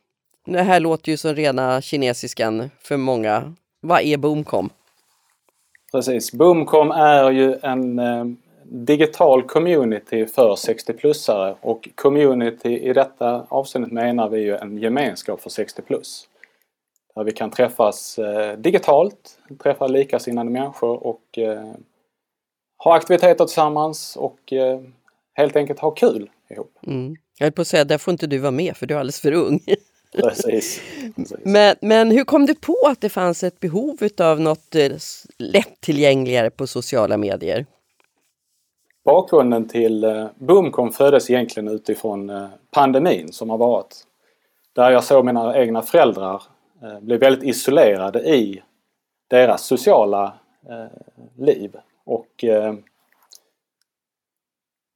Det här låter ju som rena kinesiskan för många. Vad är Boomcom? Precis. Boomcom är ju en eh, digital community för 60-plussare och community i detta avseendet menar vi ju en gemenskap för 60 plus. Där vi kan träffas eh, digitalt, träffa likasinnade människor och eh, ha aktiviteter tillsammans och eh, helt enkelt ha kul ihop. Mm. Jag höll på att säga, där får inte du vara med för du är alldeles för ung. Precis. Precis. Men, men hur kom du på att det fanns ett behov av något eh, lättillgängligare på sociala medier? Bakgrunden till eh, Boomcom föddes egentligen utifrån eh, pandemin som har varit. Där jag såg mina egna föräldrar bli väldigt isolerade i deras sociala liv. Och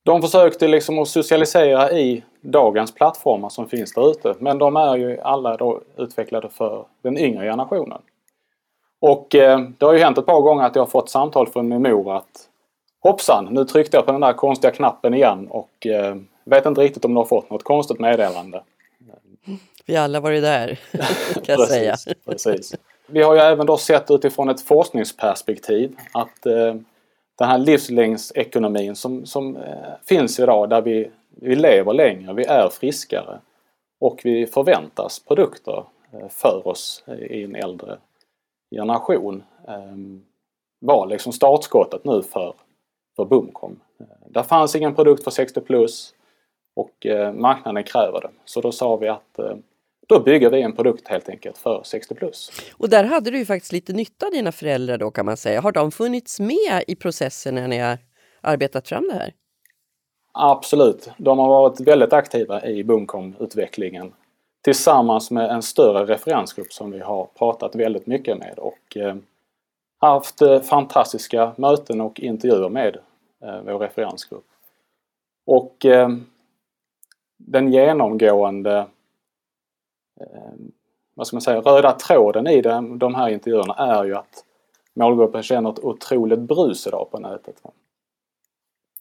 de försökte liksom att socialisera i dagens plattformar som finns där ute. Men de är ju alla då utvecklade för den yngre generationen. Och det har ju hänt ett par gånger att jag har fått samtal från min mor att Hoppsan, nu tryckte jag på den där konstiga knappen igen och eh, vet inte riktigt om du har fått något konstigt meddelande. Vi alla varit där, kan jag säga. Precis. Vi har ju även då sett utifrån ett forskningsperspektiv att eh, den här livslängdsekonomin som, som eh, finns idag där vi, vi lever längre, vi är friskare och vi förväntas produkter eh, för oss i en äldre generation ehm, var liksom startskottet nu för för Boomcom. Eh, där fanns ingen produkt för 60 plus och marknaden kräver det. Så då sa vi att då bygger vi en produkt helt enkelt för 60 plus. Och där hade du ju faktiskt lite nytta av dina föräldrar då kan man säga. Har de funnits med i processen när ni har arbetat fram det här? Absolut. De har varit väldigt aktiva i Boomcom-utvecklingen tillsammans med en större referensgrupp som vi har pratat väldigt mycket med och haft eh, fantastiska möten och intervjuer med eh, vår referensgrupp. Och eh, den genomgående vad ska man säga, röda tråden i de här intervjuerna är ju att målgruppen känner ett otroligt brus idag på nätet.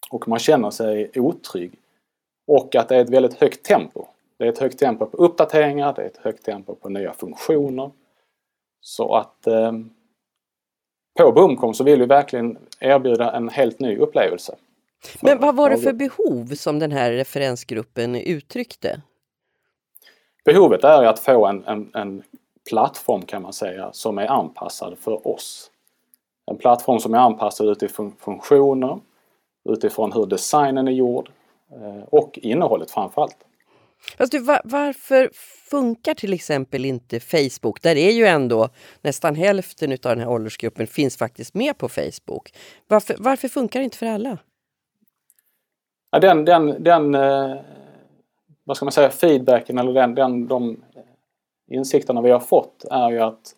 Och man känner sig otrygg. Och att det är ett väldigt högt tempo. Det är ett högt tempo på uppdateringar, det är ett högt tempo på nya funktioner. Så att på Boomcom så vill vi verkligen erbjuda en helt ny upplevelse. Men vad var det för behov som den här referensgruppen uttryckte? Behovet är att få en, en, en plattform kan man säga som är anpassad för oss. En plattform som är anpassad utifrån funktioner, utifrån hur designen är gjord eh, och innehållet framförallt. Fast du, var, varför funkar till exempel inte Facebook? Där är ju ändå nästan hälften av den här åldersgruppen finns faktiskt med på Facebook. Varför, varför funkar det inte för alla? Ja, den, den, den eh, vad ska man säga, feedbacken eller den, den, de eh, insikterna vi har fått är ju att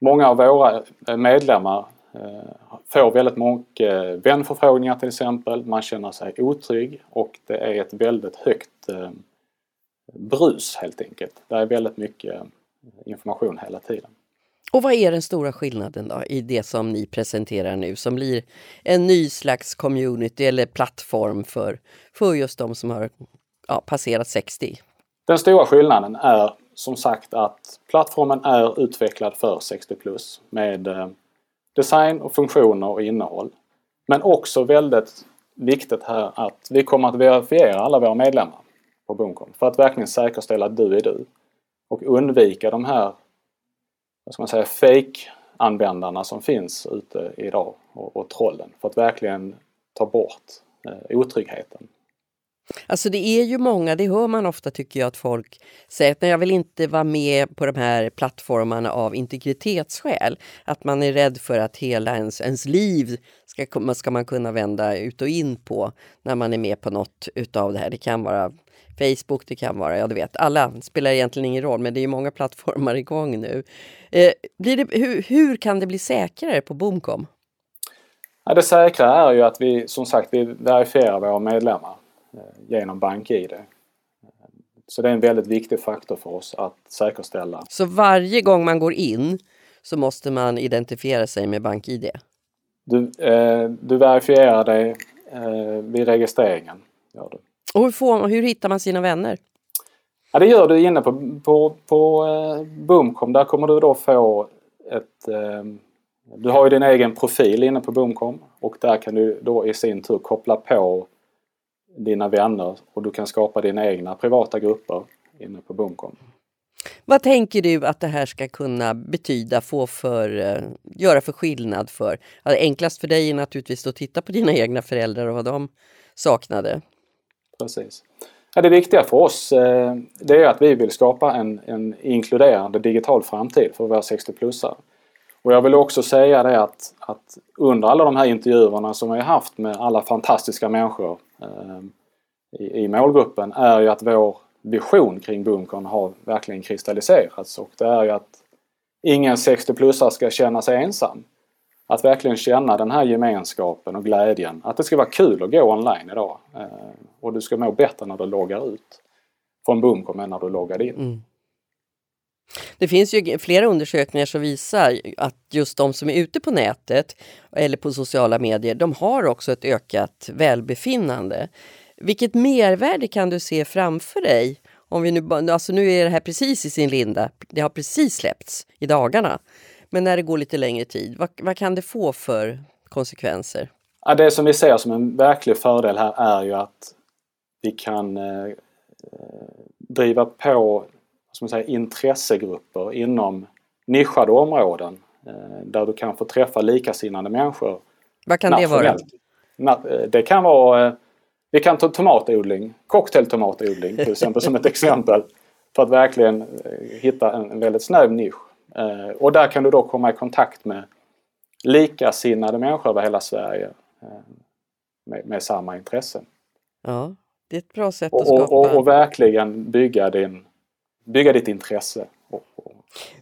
många av våra eh, medlemmar eh, får väldigt mycket vänförfrågningar till exempel. Man känner sig otrygg och det är ett väldigt högt brus helt enkelt. Det är väldigt mycket information hela tiden. Och vad är den stora skillnaden då i det som ni presenterar nu som blir en ny slags community eller plattform för, för just de som har ja, passerat 60? Den stora skillnaden är som sagt att plattformen är utvecklad för 60 plus med eh, design och funktioner och innehåll. Men också väldigt viktigt här att vi kommer att verifiera alla våra medlemmar på Boomcom. För att verkligen säkerställa att du är du. Och undvika de här, vad ska man säga, fake-användarna som finns ute idag och, och trollen. För att verkligen ta bort eh, otryggheten. Alltså det är ju många, det hör man ofta tycker jag att folk säger att jag vill inte vara med på de här plattformarna av integritetsskäl. Att man är rädd för att hela ens, ens liv ska, ska man kunna vända ut och in på när man är med på något utav det här. Det kan vara Facebook, det kan vara, ja du vet, alla spelar egentligen ingen roll men det är många plattformar igång nu. Eh, blir det, hur, hur kan det bli säkrare på Boomcom? Ja, det säkra är ju att vi som sagt vi verifierar våra medlemmar genom BankID. Så det är en väldigt viktig faktor för oss att säkerställa. Så varje gång man går in så måste man identifiera sig med BankID? Du, eh, du verifierar dig eh, vid registreringen. Gör du. Och hur, får, hur hittar man sina vänner? Ja, det gör du inne på, på, på eh, Boomcom. Där kommer du då få ett, eh, Du har ju din egen profil inne på Boomcom och där kan du då i sin tur koppla på dina vänner och du kan skapa dina egna privata grupper inne på Boomcom. Vad tänker du att det här ska kunna betyda, få för, uh, göra för skillnad för? Alltså, enklast för dig är naturligtvis att titta på dina egna föräldrar och vad de saknade. Precis. Ja, det viktiga för oss eh, det är att vi vill skapa en, en inkluderande digital framtid för våra 60-plussare. Och jag vill också säga det att, att, under alla de här intervjuerna som vi har haft med alla fantastiska människor eh, Ehm, i, i målgruppen är ju att vår vision kring Bunkern har verkligen kristalliserats och det är ju att ingen 60-plussare ska känna sig ensam. Att verkligen känna den här gemenskapen och glädjen. Att det ska vara kul att gå online idag. Ehm, och du ska må bättre när du loggar ut från bunkern än när du loggade in. Mm. Det finns ju flera undersökningar som visar att just de som är ute på nätet eller på sociala medier, de har också ett ökat välbefinnande. Vilket mervärde kan du se framför dig? Om vi nu, alltså nu är det här precis i sin linda, det har precis släppts i dagarna. Men när det går lite längre tid, vad, vad kan det få för konsekvenser? Ja, det som vi ser som en verklig fördel här är ju att vi kan eh, eh driva på som säger, intressegrupper inom nischade områden eh, där du kan få träffa likasinnade människor. Vad kan det vara? Eh, det kan vara, eh, vi kan ta tomatodling, cocktailtomatodling till exempel som ett exempel. För att verkligen hitta en, en väldigt snäv nisch. Och där kan du då komma i kontakt med likasinnade människor över hela Sverige med, med samma intressen. Ja, det är ett bra sätt att och, skapa... Och, och, verkligen bygga, din, bygga ditt intresse.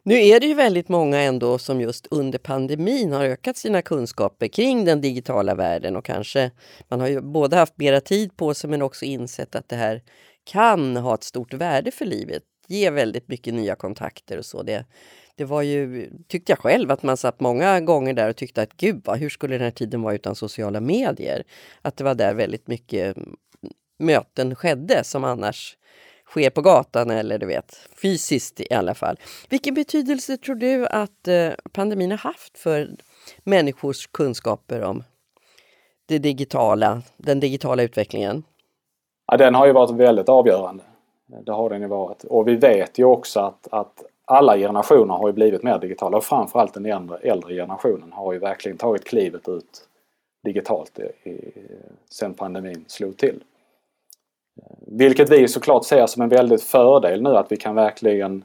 Nu är det ju väldigt många ändå som just under pandemin har ökat sina kunskaper kring den digitala världen och kanske man har ju både haft mera tid på sig men också insett att det här kan ha ett stort värde för livet, ge väldigt mycket nya kontakter och så. Det, det var ju, tyckte jag själv, att man satt många gånger där och tyckte att gud, vad, hur skulle den här tiden vara utan sociala medier? Att det var där väldigt mycket möten skedde som annars sker på gatan eller du vet fysiskt i alla fall. Vilken betydelse tror du att eh, pandemin har haft för människors kunskaper om det digitala, den digitala utvecklingen? Ja, den har ju varit väldigt avgörande. Det har den ju varit. Och vi vet ju också att, att alla generationer har ju blivit mer digitala och framförallt den äldre, äldre generationen har ju verkligen tagit klivet ut digitalt i, i, sen pandemin slog till. Vilket vi såklart ser som en väldigt fördel nu att vi kan verkligen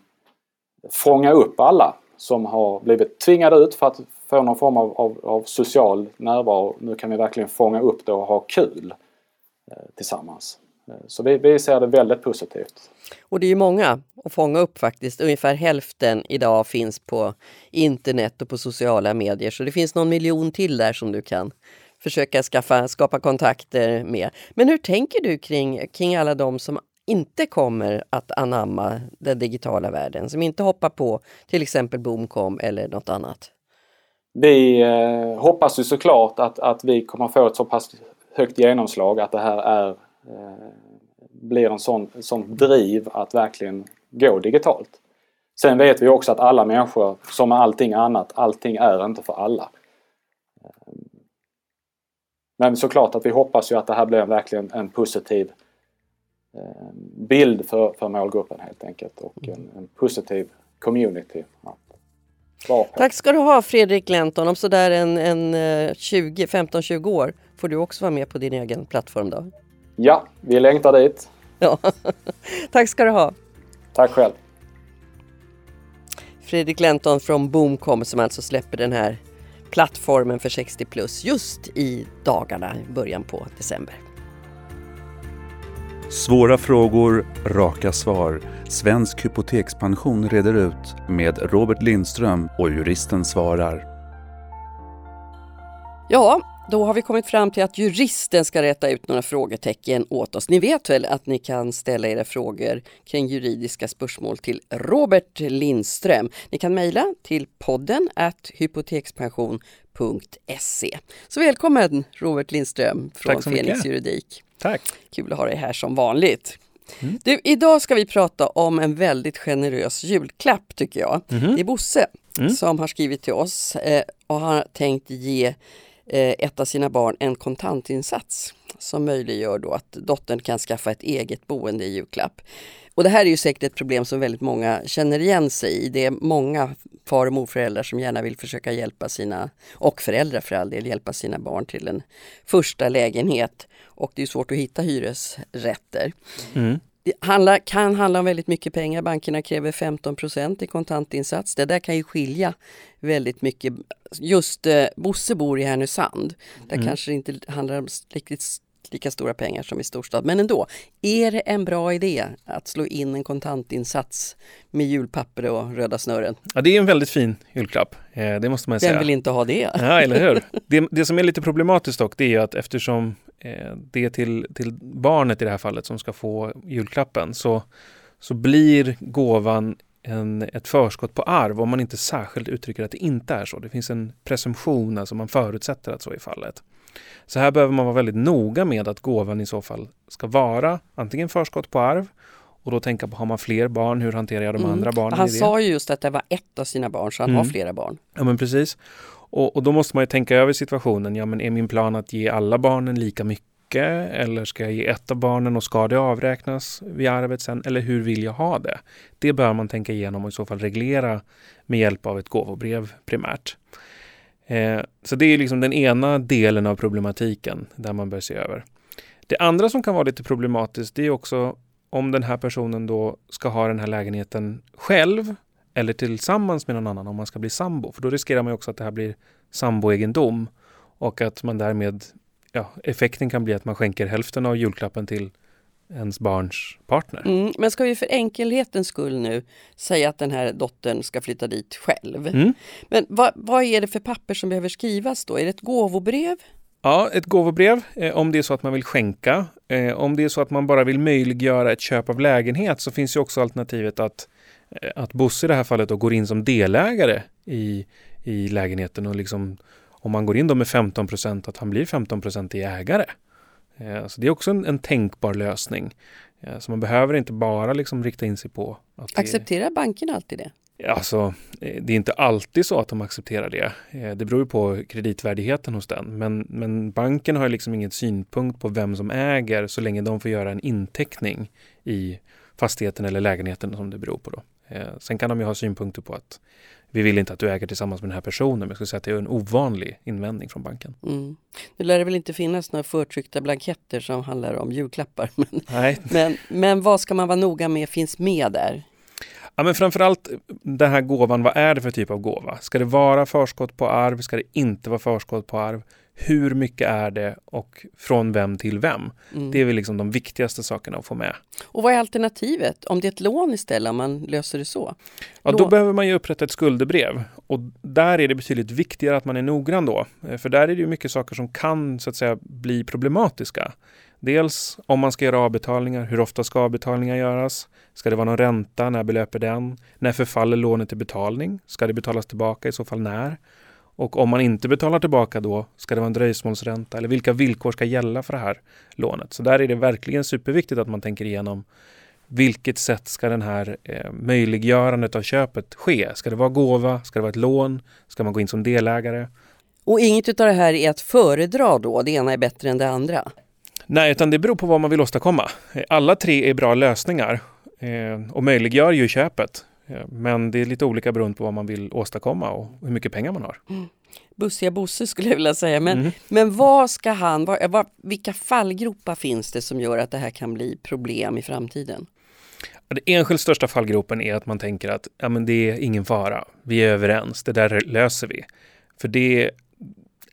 fånga upp alla som har blivit tvingade ut för att få någon form av, av, av social närvaro. Nu kan vi verkligen fånga upp det och ha kul eh, tillsammans. Eh, så vi, vi ser det väldigt positivt. Och det är ju många att fånga upp faktiskt. Ungefär hälften idag finns på internet och på sociala medier. Så det finns någon miljon till där som du kan försöka skaffa, skapa kontakter med. Men hur tänker du kring, kring alla de som inte kommer att anamma den digitala världen, som inte hoppar på till exempel Boomcom eller något annat? Vi eh, hoppas ju såklart att, att vi kommer få ett så pass högt genomslag att det här är, eh, blir en sån, sån driv att verkligen gå digitalt. Sen vet vi också att alla människor, som med allting annat, allting är inte för alla. Men såklart att vi hoppas ju att det här blir verkligen en positiv eh, bild för, för målgruppen helt enkelt och en, en positiv community. Tack ska du ha Fredrik Lenton. Om sådär en, en 20, 15-20 år får du också vara med på din egen plattform då? Ja, vi längtar dit. Ja. Tack ska du ha. Tack själv. Fredrik Lenton från Boomcom som alltså släpper den här plattformen för 60 plus just i dagarna i början på december. Svåra frågor, raka svar. Svensk hypotekspension reder ut med Robert Lindström och juristen svarar. Ja, då har vi kommit fram till att juristen ska rätta ut några frågetecken åt oss. Ni vet väl att ni kan ställa era frågor kring juridiska spörsmål till Robert Lindström. Ni kan mejla till podden at hypotekspension.se. Så välkommen Robert Lindström från Fenix Juridik. Tack! Kul att ha dig här som vanligt. Mm. Du, idag ska vi prata om en väldigt generös julklapp tycker jag. Mm. Det är Bosse mm. som har skrivit till oss eh, och har tänkt ge Eh, ett av sina barn en kontantinsats som möjliggör då att dottern kan skaffa ett eget boende i julklapp. Och det här är ju säkert ett problem som väldigt många känner igen sig i. Det är många far och morföräldrar som gärna vill försöka hjälpa sina, och föräldrar för all del, hjälpa sina barn till en första lägenhet. Och det är svårt att hitta hyresrätter. Mm. Det handlar, kan handla om väldigt mycket pengar. Bankerna kräver 15% i kontantinsats. Det där kan ju skilja väldigt mycket. Just eh, Bosse bor i Härnösand. Där mm. kanske det inte handlar om riktigt lika stora pengar som i storstad. Men ändå, är det en bra idé att slå in en kontantinsats med julpapper och röda snören? Ja, det är en väldigt fin julklapp. Eh, det måste man säga. Vem vill inte ha det? Ja, eller hur? Det, det som är lite problematiskt dock, det är att eftersom eh, det är till, till barnet i det här fallet som ska få julklappen så, så blir gåvan en, ett förskott på arv om man inte särskilt uttrycker att det inte är så. Det finns en presumtion, alltså man förutsätter att så är fallet. Så här behöver man vara väldigt noga med att gåvan i så fall ska vara antingen förskott på arv och då tänka på, har man fler barn, hur hanterar jag de mm. andra barnen? Han sa ju just att det var ett av sina barn, så han mm. har flera barn. Ja men precis. Och, och, då måste man ju tänka över situationen. Ja men är min plan att ge alla barnen lika mycket? Eller ska jag ge ett av barnen och ska det avräknas vid arvet sen? Eller hur vill jag ha det? Det bör man tänka igenom och i så fall reglera med hjälp av ett gåvobrev primärt. Eh, så det är liksom den ena delen av problematiken där man bör se över. Det andra som kan vara lite problematiskt det är också om den här personen då ska ha den här lägenheten själv eller tillsammans med någon annan om man ska bli sambo. För då riskerar man också att det här blir samboegendom och att man därmed, ja, effekten kan bli att man skänker hälften av julklappen till ens barns partner. Mm, men ska vi för enkelhetens skull nu säga att den här dottern ska flytta dit själv. Mm. Men vad, vad är det för papper som behöver skrivas då? Är det ett gåvobrev? Ja, ett gåvobrev eh, om det är så att man vill skänka. Eh, om det är så att man bara vill möjliggöra ett köp av lägenhet så finns ju också alternativet att, eh, att Bosse i det här fallet då går in som delägare i, i lägenheten och liksom om man går in då med 15 procent att han blir 15 procent i ägare. Eh, så det är också en, en tänkbar lösning. Eh, så man behöver inte bara liksom rikta in sig på... Att Accepterar det... banken alltid det? Alltså, eh, det är inte alltid så att de accepterar det. Det beror på kreditvärdigheten hos den. Men, men banken har liksom ingen synpunkt på vem som äger så länge de får göra en inteckning i fastigheten eller lägenheten som det beror på. Då. Sen kan de ju ha synpunkter på att vi vill inte att du äger tillsammans med den här personen. Men jag skulle säga att det är en ovanlig invändning från banken. Mm. Nu lär det väl inte finnas några förtryckta blanketter som handlar om julklappar. Men, Nej. men, men vad ska man vara noga med finns med där? Ja, men framförallt den här gåvan, vad är det för typ av gåva? Ska det vara förskott på arv? Ska det inte vara förskott på arv? Hur mycket är det och från vem till vem? Mm. Det är väl liksom de viktigaste sakerna att få med. Och vad är alternativet? Om det är ett lån istället, om man löser det så? Ja, då behöver man ju upprätta ett skuldebrev och där är det betydligt viktigare att man är noggrann då. Eh, för där är det ju mycket saker som kan så att säga bli problematiska. Dels om man ska göra avbetalningar, hur ofta ska avbetalningar göras? Ska det vara någon ränta? När belöper den? När förfaller lånet till betalning? Ska det betalas tillbaka? I så fall när? Och om man inte betalar tillbaka då, ska det vara en dröjsmålsränta? Eller vilka villkor ska gälla för det här lånet? Så där är det verkligen superviktigt att man tänker igenom vilket sätt ska den här eh, möjliggörandet av köpet ske? Ska det vara gåva? Ska det vara ett lån? Ska man gå in som delägare? Och inget av det här är att föredra då? Det ena är bättre än det andra? Nej, utan det beror på vad man vill åstadkomma. Alla tre är bra lösningar eh, och möjliggör ju köpet. Men det är lite olika beroende på vad man vill åstadkomma och hur mycket pengar man har. Mm. Bussiga Bosse skulle jag vilja säga. Men, mm. men vad ska han, vad, vad, vilka fallgropar finns det som gör att det här kan bli problem i framtiden? Den enskilt största fallgropen är att man tänker att ja, men det är ingen fara. Vi är överens, det där löser vi. För det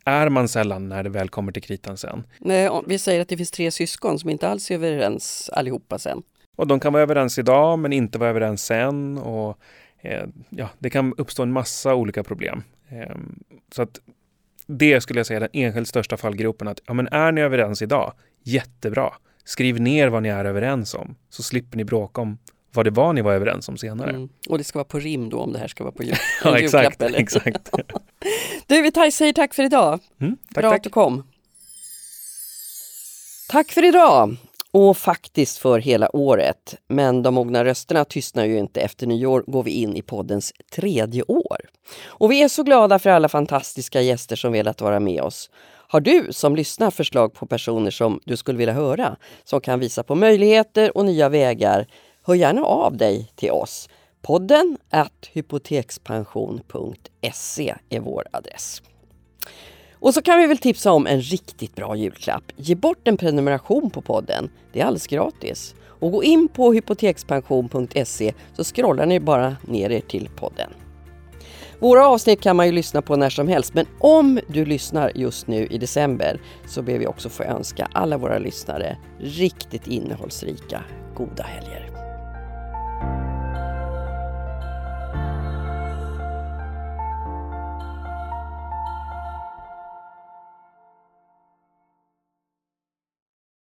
är man sällan när det väl kommer till kritan sen. Nej, vi säger att det finns tre syskon som inte alls är överens allihopa sen. Och de kan vara överens idag men inte vara överens sen. Och, eh, ja, det kan uppstå en massa olika problem. Eh, så att det skulle jag säga är den enskilt största fallgropen. Att, ja, men är ni överens idag? Jättebra. Skriv ner vad ni är överens om så slipper ni bråka om vad det var ni var överens om senare. Mm. Och det ska vara på rim då om det här ska vara på jul ja, exakt, eller? exakt. du, vi säger tack för idag. Mm, tack, Bra tack. att du kom. Tack för idag. Och faktiskt för hela året. Men de mogna rösterna tystnar ju inte. Efter nyår går vi in i poddens tredje år. Och vi är så glada för alla fantastiska gäster som velat vara med oss. Har du som lyssnar förslag på personer som du skulle vilja höra, som kan visa på möjligheter och nya vägar, hör gärna av dig till oss. Podden att hypotekspension.se är vår adress. Och så kan vi väl tipsa om en riktigt bra julklapp. Ge bort en prenumeration på podden. Det är alldeles gratis. Och gå in på hypotekspension.se så scrollar ni bara ner er till podden. Våra avsnitt kan man ju lyssna på när som helst men om du lyssnar just nu i december så ber vi också få önska alla våra lyssnare riktigt innehållsrika goda helger.